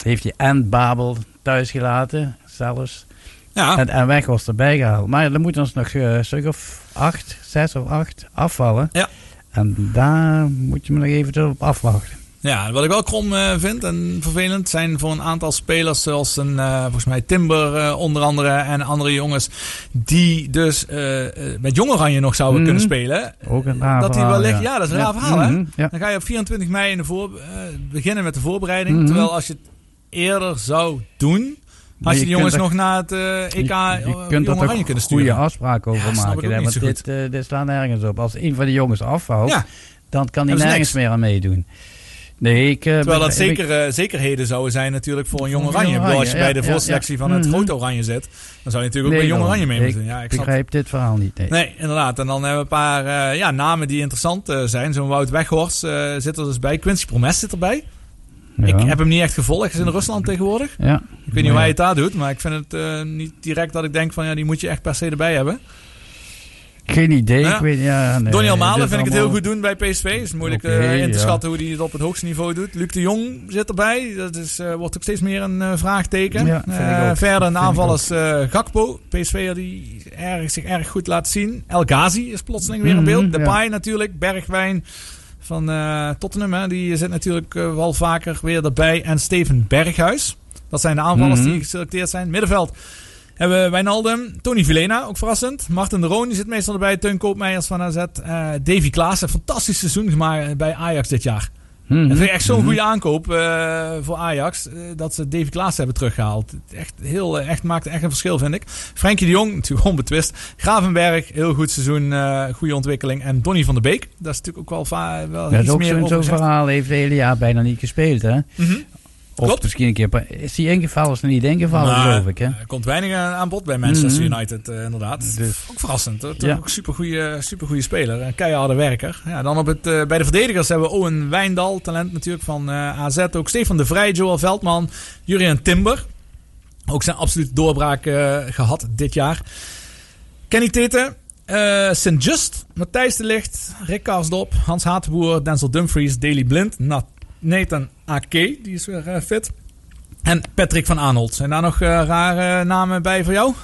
heeft hij en Babel thuis gelaten, zelfs. Ja. En, en Weghorst erbij gehaald. Maar er moeten ons nog eh, een stuk of acht, zes of acht afvallen. Ja. En daar moet je me nog even op afwachten. Ja, wat ik wel krom eh, vind en vervelend zijn voor een aantal spelers zoals een, eh, volgens mij Timber onder andere en andere jongens die dus met Jong Oranje nog zouden Mhm. kunnen spelen. Ook een raar dat die verhaal, wellicht, ja. ja. dat is een Ja. raar verhaal hè. Mhm, ja. Dan ga je op 24 mei in de voor, beginnen met de voorbereiding. Mhm. Terwijl als je het eerder zou doen, had je je die jongens nog naar het eh, EK je, je kunt er Oranje toch kunnen sturen. goede afspraken over Ja, ik maken. hè, want dit, eh, dit slaat nergens op. Als een van de jongens afvalt, Ja. dan kan hij nergens niks. meer aan meedoen. Nee, ik, eh, Terwijl dat ben- ik- zeker, eh, zekerheden zouden zijn natuurlijk voor een Jong Oranje. Ik als je bij de voorselectie van het Mhm. grote Oranje zit, dan zou je natuurlijk ook bij Jong. Oranje mee Ik moeten. Ja, ik begrijp dit verhaal niet. Nee. Nee, inderdaad. En dan hebben we een paar ja, namen die interessant zijn. Zo'n Wout Weghorst zit er dus bij. Quincy Promes zit erbij. Ja. Ik heb hem niet echt gevolgd. Hij is in Rusland tegenwoordig. Ja. Ik weet niet hoe hij het daar doet. Maar ik vind het eh, niet direct dat ik denk van ja, die moet je echt per se erbij hebben. Geen idee. Ja. Ik weet, ja, nee, Donny vind ik het heel goed doen bij PSV. Het is moeilijk eh, in te ja. schatten hoe hij het op het hoogste niveau doet. Luc de Jong zit erbij. Dat is, eh, wordt ook steeds meer een eh, vraagteken. Ja, verder een aanvallers Gakpo. PSV die erg, zich erg goed laat zien. El Ghazi is plotseling weer in beeld. Mhm, ja. Depay natuurlijk. Bergwijn van eh, Tottenham. Hè. Die zit natuurlijk eh, wel vaker weer erbij. En Steven Berghuis. Dat zijn de aanvallers Mhm. die geselecteerd zijn. Middenveld hebben we Wijnaldum, Tony Vilena, ook verrassend. Martin de Roon, die zit meestal erbij. Teun Koopmeijers van AZ. eh Davy Klaassen, fantastisch seizoen gemaakt bij Ajax dit jaar. Mhm. Dat vind ik echt zo'n Mhm. goede aankoop eh, voor Ajax. eh, dat ze Davy Klaassen hebben teruggehaald. Echt, heel, eh, echt, maakt echt een verschil, vind ik. Frenkie de Jong, natuurlijk onbetwist. Gravenberg, heel goed seizoen. goede ontwikkeling. En Donny van der Beek. Dat is natuurlijk ook wel, va- wel Dat is iets ook meer zo'n zo'n verhaal. Heeft het hele jaar bijna niet gespeeld, hè? Mhm. Of Klopt. misschien een keer... Is hij ingevallen of niet ingevallen, Maar, geloof ik, hè? Er komt weinig aan aan bod bij Manchester Mhm. United, eh, inderdaad. Dus- Ook verrassend. Hoor. Toch Ja. Ook supergoeie, supergoeie speler. Een keiharde werker. Ja, dan op het, eh, bij de verdedigers hebben we Owen Wijndal, talent natuurlijk van eh, AZ. Ook Stefan de Vrij, Joel Veldman, Jurien Timber. Ook zijn absoluut doorbraak eh, gehad dit jaar. Kenny Tete, eh St. Just, Matthijs de Licht, Rick Karsdorp, Hans Hatenboer, Denzel Dumfries, Daley Blind, Nat- Nathan Ake, die is weer eh, fit. En Patrick van Aanholt. Zijn daar nog eh, rare namen bij voor jou?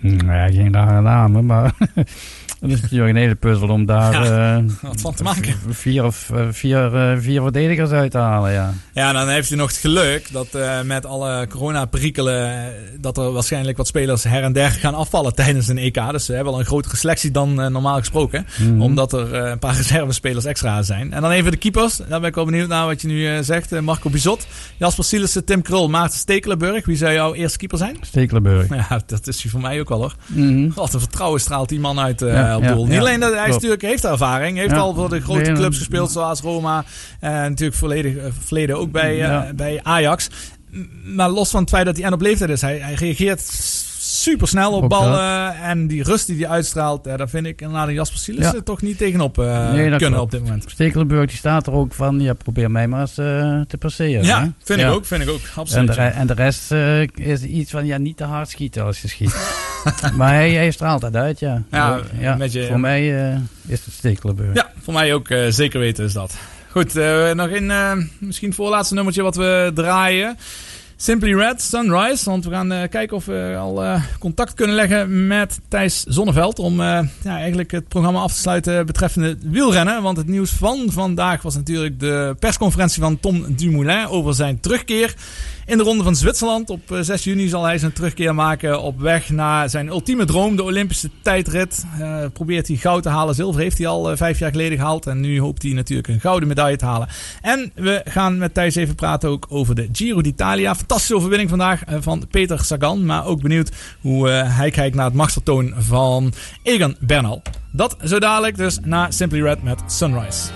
Nou ja, geen rare namen, maar het is natuurlijk een hele puzzel om daar Ja, eh, wat van te maken. vier, of, eh, vier, eh, vier verdedigers uit te halen, ja. Ja, dan heeft hij nog het geluk dat met alle corona-perikelen... dat er waarschijnlijk wat spelers her en der gaan afvallen tijdens een EK. Dus ze hebben al een grotere selectie dan normaal gesproken. Mhm. Omdat er een paar reservespelers extra zijn. En dan even de keepers. Daar ben ik wel benieuwd naar wat je nu zegt. Marco Bizot, Jasper Sielissen, Tim Krul, Maarten Stekelenburg. Wie zou jouw eerste keeper zijn? Stekelenburg. Ja, dat is hij voor mij ook wel hoor. Mhm. Wat een vertrouwen straalt die man uit Ja, op doel. Niet alleen dat hij natuurlijk heeft ervaring. Heeft al voor de grote clubs eh, gespeeld zoals Roma. En natuurlijk volledig, eh, verleden ook bij, eh, bij Ajax. Maar los van het feit dat hij aan op leeftijd is. Hij, hij reageert super snel op ballen. En die rust die hij uitstraalt. daar vind ik inderdaad een Jasper Sielissen Ja. toch niet tegenop eh, Nee, kunnen op dit moment. Stekelenburg die staat er ook van, ja, probeer mij maar eens eh, te passeren. Ja, hè? vind ik ook, vind ik ook, absoluut, En de, en de rest eh, is iets van, ja, niet te hard schieten als je schiet. maar hij, hij straalt dat uit, ja. Ja, ja met je- voor mij is het Stekelenburg. Ja, voor mij ook zeker weten is dat. Goed, nog een misschien het voorlaatste nummertje wat we draaien. Simply Red, Sunrise. Want we gaan eh, kijken of we al eh, contact kunnen leggen met Thijs Zonneveld. Om eh, ja, eigenlijk het programma af te sluiten betreffende wielrennen. Want het nieuws van vandaag was natuurlijk de persconferentie van Tom Dumoulin over zijn terugkeer. In de Ronde van Zwitserland op eh, 6 juni zal hij zijn terugkeer maken op weg naar zijn ultieme droom, de Olympische tijdrit. Eh, probeert hij goud te halen. Zilver heeft hij al eh, vijf jaar geleden gehaald. En nu hoopt hij natuurlijk een gouden medaille te halen. En we gaan met Thijs even praten ook over de Giro d'Italia. Fantastische overwinning vandaag eh, van Peter Sagan. Maar ook benieuwd hoe eh, hij kijkt naar het machtsvertoon van Egan Bernal. Dat zo dadelijk dus na Simply Red met Sunrise.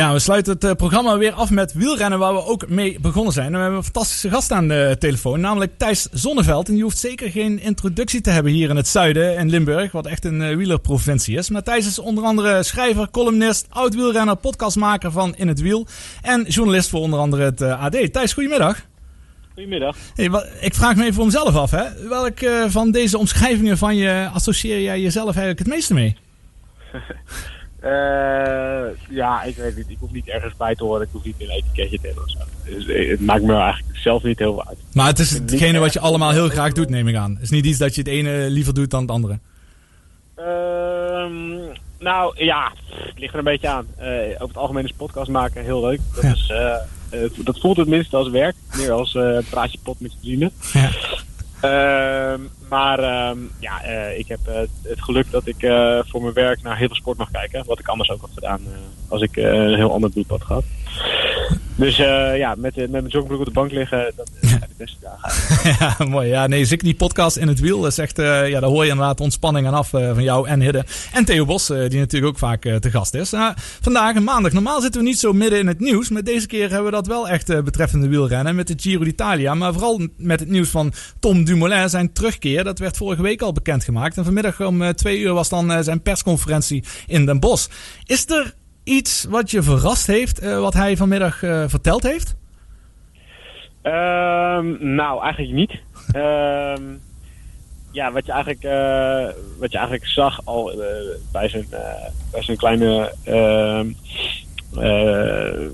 Ja, we sluiten het eh, programma weer af met wielrennen waar we ook mee begonnen zijn. En we hebben een fantastische gast aan de telefoon, namelijk Thijs Zonneveld. En die hoeft zeker geen introductie te hebben hier in het zuiden, in Limburg, wat echt een eh, wielerprovincie is. Maar Thijs is onder andere schrijver, columnist, oud-wielrenner, podcastmaker van In het Wiel en journalist voor onder andere het eh, AD. Thijs, goedemiddag. Goedemiddag. Hey, ik vraag me even voor mezelf af, hè. Welk eh, van deze omschrijvingen van je associeer jij jezelf eigenlijk het meeste mee? Eh, ja, ik weet niet. Ik hoef niet ergens bij te horen. Ik hoef niet een etiketje te hebben of zo. Dus, eh, het maakt me eigenlijk zelf niet heel veel uit. Maar het is hetgene wat je allemaal heel graag doet, neem ik aan. Het is niet iets dat je het ene liever doet dan het andere. Ehm, nou ja, het ligt er een beetje aan. Eh, over het algemeen is podcast maken heel leuk. Dat, is, dat voelt het minst als werk, meer als praatje pot met je vrienden. Ehm, maar ehm, ja, eh, ik heb eh, het geluk dat ik eh, voor mijn werk naar heel veel sport mag kijken. Wat ik anders ook had gedaan als ik een heel ander bloedpad had. Dus eh, ja, met, met mijn joggingbroek op de bank liggen, dat ja, mooi. Ja, nee, zeker die podcast in het wiel. Dat is echt, eh, ja, daar hoor je inderdaad ontspanning aan af eh, van jou en Hidde. En Theo Bos, eh, die natuurlijk ook vaak te gast is. Nou, vandaag, een maandag. Normaal zitten we niet zo midden in het nieuws. Maar deze keer hebben we dat wel echt betreffende wielrennen. Met de Giro d'Italia. Maar vooral met het nieuws van Tom Dumoulin. Zijn terugkeer. Dat werd vorige week al bekendgemaakt. En vanmiddag om twee uur was dan zijn persconferentie in Den Bosch. Is er iets wat je verrast heeft, wat hij vanmiddag verteld heeft? Ehm, nou, eigenlijk niet. Ehm, ja, wat je eigenlijk, eh, wat je eigenlijk zag al eh, bij, zijn, eh, bij zijn kleine ehm, eh,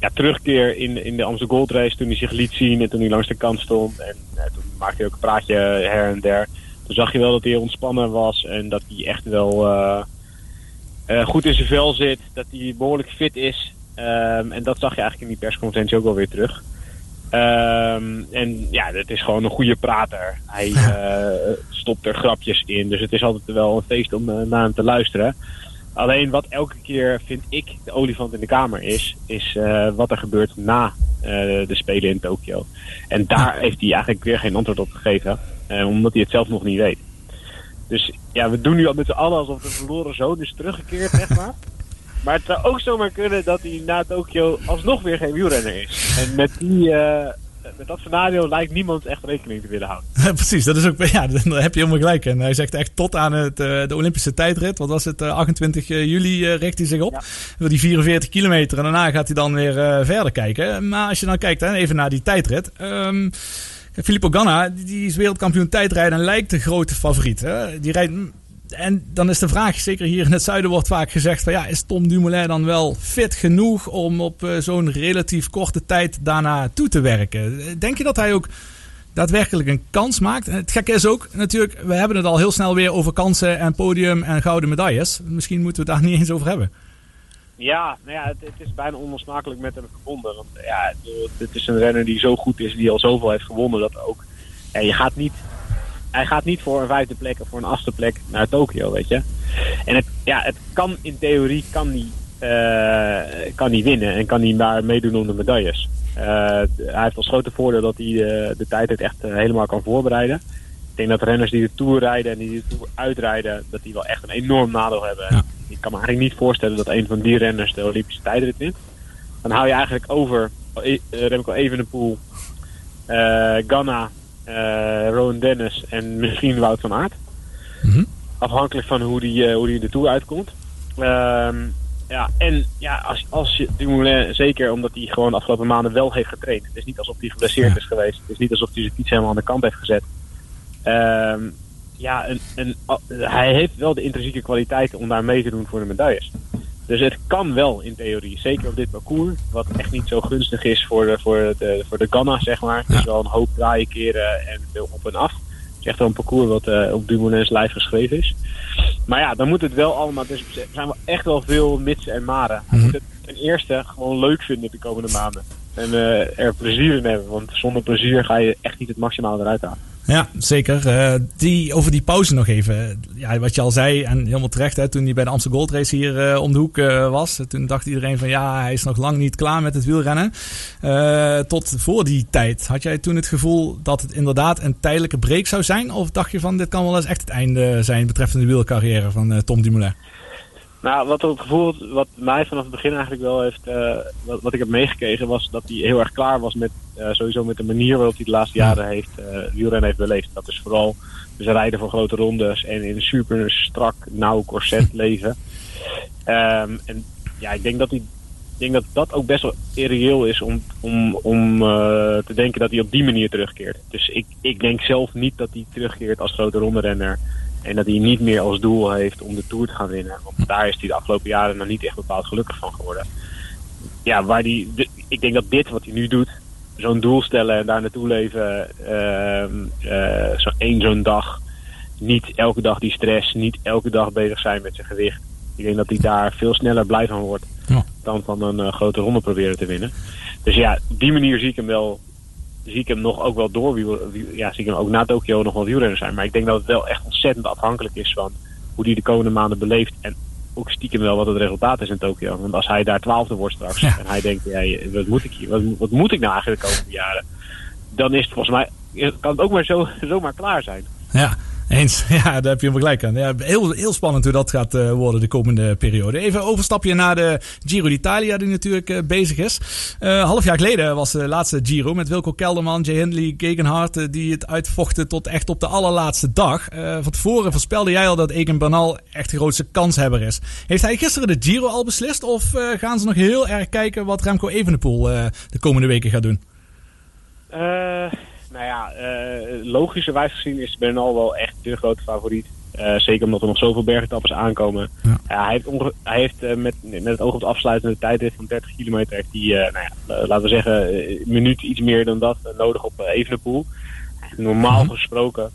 ja, terugkeer in, in de Amsterdam Gold Race, toen hij zich liet zien en toen hij langs de kant stond. En toen maakte hij ook een praatje her en der. Toen zag je wel dat hij ontspannen was en dat hij echt wel goed in zijn vel zit. Dat hij behoorlijk fit is. En dat zag je eigenlijk in die persconferentie ook wel weer terug. Ehm, en ja, het is gewoon een goede prater. Hij eh, stopt er grapjes in. Dus het is altijd wel een feest om eh, naar hem te luisteren. Alleen wat elke keer, vind ik, de olifant in de kamer is, is eh, wat er gebeurt na de Spelen in Tokio. En daar heeft hij eigenlijk weer geen antwoord op gegeven, omdat hij het zelf nog niet weet. Dus ja, we doen nu al met z'n allen alsof de verloren zoon is teruggekeerd, zeg maar. Maar het zou ook zomaar kunnen dat hij na Tokio alsnog weer geen wielrenner is. En met, die, eh, met dat scenario lijkt niemand echt rekening te willen houden. Precies, dat is ook, ja, daar heb je helemaal gelijk. En hij zegt echt tot aan het, eh, de Olympische tijdrit, wat was het, eh, 28 juli eh, richt hij zich op. Wil die 44 kilometer en daarna gaat hij dan weer verder kijken. Maar als je dan kijkt, hè, even naar die tijdrit. ehm, Filippo Ganna, die- die is wereldkampioen tijdrijden en lijkt de grote favoriet. Hè? Die rijdt, en dan is de vraag, zeker hier in het zuiden wordt vaak gezegd van ja, is Tom Dumoulin dan wel fit genoeg om op eh, zo'n relatief korte tijd daarna toe te werken? Denk je dat hij ook daadwerkelijk een kans maakt? Het gekke is ook natuurlijk, we hebben het al heel snel weer over kansen en podium en gouden medailles. Misschien moeten we het daar niet eens over hebben. Ja, nou ja, het, is bijna onlosmakelijk met hem verbonden. Want ja, het is een renner die zo goed is, die al zoveel heeft gewonnen, dat ook. Ja, je gaat niet, hij gaat niet voor een vijfde plek of voor een achtste plek naar Tokio, weet je. En het, ja, het kan in theorie kan hij, eh, kan hij winnen en kan hij daar meedoen om de medailles. Eh, hij heeft als grote voordeel dat hij eh, de tijd echt eh, helemaal kan voorbereiden. Ik denk dat renners die de Tour rijden en die de Tour uitrijden, dat die wel echt een enorm nadeel hebben. Ik kan me eigenlijk niet voorstellen dat een van die renners de Olympische tijdrit wint. Dan hou je eigenlijk over Remco Evenepoel, eh Rowan Dennis en misschien Wout van Aert. Afhankelijk van hoe die, eh, hoe die de Tour uitkomt. Ehm, ja, en ja, als, als je Dumoulin, zeker omdat hij gewoon de afgelopen maanden wel heeft getraind. Het is niet alsof hij geblesseerd is geweest. Het is niet alsof hij zijn fiets helemaal aan de kant heeft gezet. Ehm, ja, een, een, a- hij heeft wel de intrinsieke kwaliteiten om daar mee te doen voor de medailles. Dus het kan wel in theorie. Zeker op dit parcours. Wat echt niet zo gunstig is voor de, voor de, voor de Ganna, zeg maar. Het is wel een hoop draaien keren en veel op en af. Het is echt wel een parcours wat eh, op Dumoulin's lijf geschreven is. Maar ja, dan moet het wel allemaal... Dus er zijn wel echt wel veel mits en maren. Hij moet het ten eerste gewoon leuk vinden de komende maanden. En eh, er plezier in hebben. Want zonder plezier ga je echt niet het maximale eruit halen. Ja, zeker. Eh, die, over die pauze nog even. Ja, wat je al zei, en helemaal terecht, hè, toen hij bij de Amsterdam Gold Race hier eh, om de hoek eh, was. Toen dacht iedereen van ja, hij is nog lang niet klaar met het wielrennen. Tot voor die tijd. Had jij toen het gevoel dat het inderdaad een tijdelijke break zou zijn? Of dacht je van dit kan wel eens echt het einde zijn betreffende wielcarrière van Tom Dumoulin? Nou, wat het gevoel wat mij vanaf het begin eigenlijk wel heeft, eh, wat, wat ik heb meegekregen, was dat hij heel erg klaar was met eh, sowieso met de manier waarop hij de laatste jaren heeft eh wielrennen heeft beleefd. Dat is vooral dus rijden voor grote rondes en in een super strak, nauw corset leven. Ehm, en ja, ik denk dat hij ik denk dat dat ook best wel irreëel is om, om, om te denken dat hij op die manier terugkeert. Dus ik, ik denk zelf niet dat hij terugkeert als grote ronderenner. En dat hij niet meer als doel heeft om de Tour te gaan winnen. Want daar is hij de afgelopen jaren nog niet echt bepaald gelukkig van geworden. Ja, waar die, de- ik denk dat dit wat hij nu doet, zo'n doel stellen en daar naartoe leven, eh, zo één zo'n dag, niet elke dag die stress, niet elke dag bezig zijn met zijn gewicht. Ik denk dat hij daar veel sneller blij van wordt dan van een eh, grote ronde proberen te winnen. Dus ja, op die manier zie ik hem wel, zie ik hem nog ook wel door, ja, zie ik hem ook na Tokio nog wel wielrenner zijn. Maar ik denk dat het wel echt ontzettend afhankelijk is van hoe hij de komende maanden beleeft en ook stiekem wel wat het resultaat is in Tokio. Want als hij daar twaalfde wordt straks en hij denkt, ja, wat moet ik hier, wat, wat moet ik nou eigenlijk de komende jaren? Dan is het volgens mij, kan het ook maar zo, zomaar klaar zijn. Ja, eens. Ja, daar heb je hem gelijk aan. Ja, heel, heel spannend hoe dat gaat eh, worden de komende periode. Even overstapje naar de Giro d'Italia, die natuurlijk eh, bezig is. Eh half jaar geleden was de laatste Giro met Wilco Kelderman, Jay Hindley, Gegenhardt, die het uitvochten tot echt op de allerlaatste dag. Van tevoren voorspelde jij al dat Egan Bernal echt de grootste kanshebber is. Heeft hij gisteren de Giro al beslist of gaan ze nog heel erg kijken wat Remco Evenepoel de komende weken gaat doen? Nou ja, eh, logischerwijs gezien is Bernal wel echt de grote favoriet. Eh, zeker omdat er nog zoveel bergetappes aankomen. Ja, hij heeft, hij heeft eh, met, met het oog op de afsluitende tijdrit van 30 kilometer... heeft hij, nou ja, laten we zeggen, een minuut iets meer dan dat nodig op Evenepoel. Normaal gesproken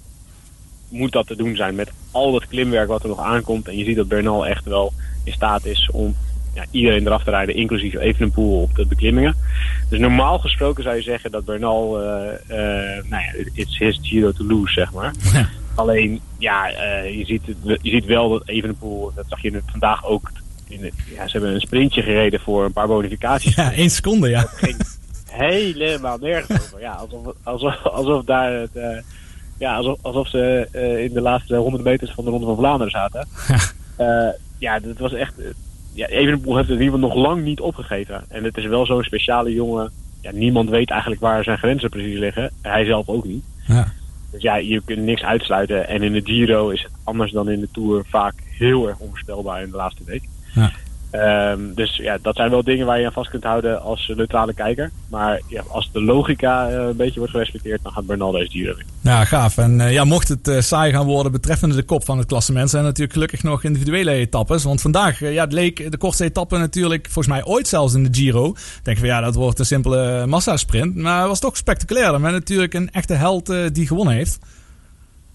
moet dat te doen zijn met al dat klimwerk wat er nog aankomt. En je ziet dat Bernal echt wel in staat is om ja, iedereen eraf te rijden, inclusief Evenepoel op de beklimmingen. Dus normaal gesproken zou je zeggen dat Bernal, eh, eh, nou ja, it's his Giro to lose, zeg maar. Alleen, ja, eh, je, ziet, je ziet wel dat Evenepoel, dat zag je vandaag ook. In het, ja, ze hebben een sprintje gereden voor een paar bonificaties. Ja, één seconde, ja. helemaal nergens over. Ja, alsof, alsof, alsof daar het, ja, alsof, alsof ze in de laatste honderden meters van de Ronde van Vlaanderen zaten. Eh, ja, dat was echt. Ja, Evenepoel heeft het in ieder geval nog lang niet opgegeven. En het is wel zo'n speciale jongen. Ja, niemand weet eigenlijk waar zijn grenzen precies liggen. Hij zelf ook niet. Ja. Dus ja, je kunt niks uitsluiten. En in de Giro is het anders dan in de Tour vaak heel erg onvoorspelbaar in de laatste week. Ja. Ehm, dus ja, dat zijn wel dingen waar je aan vast kunt houden als neutrale kijker. Maar ja, als de logica eh, een beetje wordt gerespecteerd, dan gaat Bernal deze Giro winnen. Ja, gaaf. En eh, ja, mocht het eh, saai gaan worden betreffende de kop van het klassement, zijn er natuurlijk gelukkig nog individuele etappes. Want vandaag, ja, het leek de kortste etappe natuurlijk, volgens mij ooit zelfs in de Giro. Denk van ja, dat wordt een simpele massasprint. Maar het was toch spectaculair. Met natuurlijk een echte held die gewonnen heeft.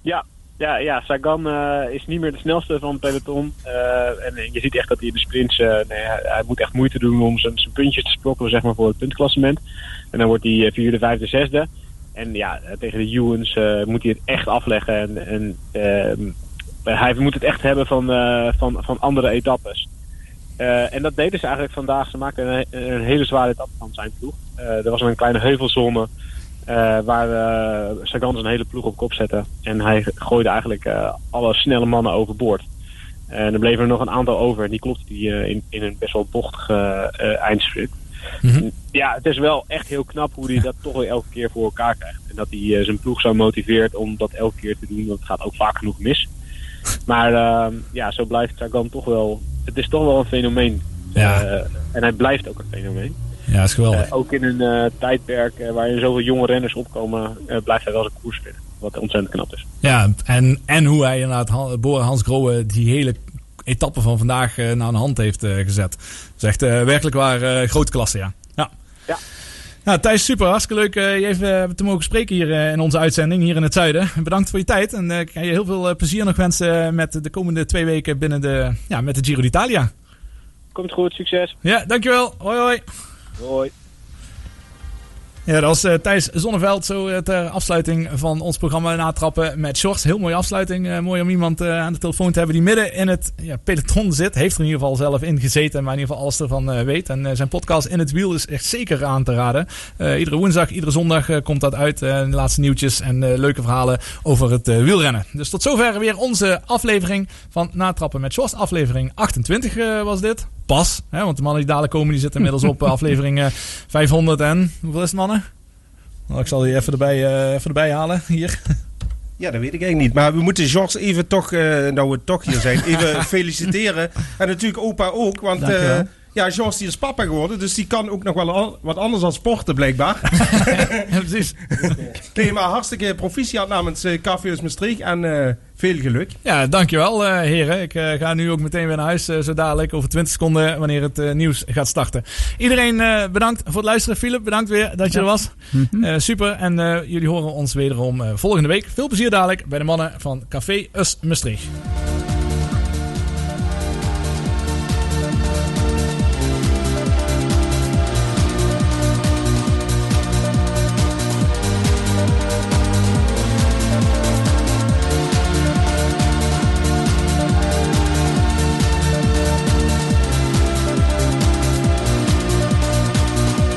Ja, ja, ja Sagan eh, is niet meer de snelste van het peloton. Eh, en je ziet echt dat hij in de sprints... eh, nee, hij, hij moet echt moeite doen om zijn, zijn puntjes te sprokkelen zeg maar, voor het puntklassement. En dan wordt hij vierde, vijfde, zesde. En ja, tegen de Ewens moet hij het echt afleggen. En, ehm, hij moet het echt hebben van, van, van andere etappes. En dat deden ze eigenlijk vandaag. Ze maakten een, een hele zware etappe van zijn ploeg. Er was een kleine heuvelzone eh, waar eh Sagan zijn hele ploeg op kop zette. En hij gooide eigenlijk eh, alle snelle mannen overboord. En er bleven er nog een aantal over. En die klopte die in, in een best wel bochtige eh eindsprint. Ja, het is wel echt heel knap hoe hij dat toch weer elke keer voor elkaar krijgt. En dat hij zijn ploeg zo motiveert om dat elke keer te doen. Want het gaat ook vaak genoeg mis. Maar eh, ja, zo blijft Sagan toch wel... Het is toch wel een fenomeen. Ja. En hij blijft ook een fenomeen. Ja, is geweldig. Eh, ook in een eh, tijdperk eh, waarin zoveel jonge renners opkomen, blijft hij wel zijn koers winnen. Wat ontzettend knap is. Ja, en, en hoe hij inderdaad Han- Boren Hans Grohe die hele etappe van vandaag naar een hand heeft gezet. Dat is echt werkelijk waar grote klasse, ja. Ja. Ja. Nou, Thijs, super. Hartstikke leuk je even te mogen spreken hier in onze uitzending, hier in het zuiden. Bedankt voor je tijd en ik ga je heel veel plezier nog wensen met de komende twee weken binnen de, ja, met de Giro d'Italia. Komt goed, succes. Ja, dankjewel. Hoi, hoi. Ja, dat was eh, Thijs Zonneveld zo eh, ter afsluiting van ons programma Natrappen met Shorts. Heel mooie afsluiting. Eh, mooi om iemand aan de telefoon te hebben die midden in het ja, peloton zit. Heeft er in ieder geval zelf in gezeten, maar in ieder geval alles ervan weet. En zijn podcast In het Wiel is echt zeker aan te raden. Iedere woensdag, iedere zondag komt dat uit. de laatste nieuwtjes en leuke verhalen over het wielrennen. Dus tot zover weer onze aflevering van Natrappen met Shorts. Aflevering 28 eh, was dit. Pas, hè, want de mannen die dadelijk komen, die zitten inmiddels op eh, aflevering eh, 500 en... Hoeveel is het, mannen? Nou, ik zal die even erbij, eh, even erbij halen, hier. Ja, dat weet ik eigenlijk niet. Maar we moeten George even toch, eh, nou we toch hier zijn, even feliciteren. En natuurlijk opa ook, want Dank je eh, wel. Ja, George die is papa geworden, dus die kan ook nog wel an- wat anders dan sporten blijkbaar. ja, precies. Nee, maar hartstikke proficiat namens uh, Cafés Maastricht en eh, veel geluk. Ja, dankjewel eh heren. Ik eh, ga nu ook meteen weer naar huis, eh, zo dadelijk over 20 seconden, wanneer het eh, nieuws gaat starten. Iedereen eh, bedankt voor het luisteren. Philip, bedankt weer dat je er was. Eh, super. En eh, jullie horen ons wederom eh, volgende week. Veel plezier dadelijk bij de mannen van Café Us Maastricht.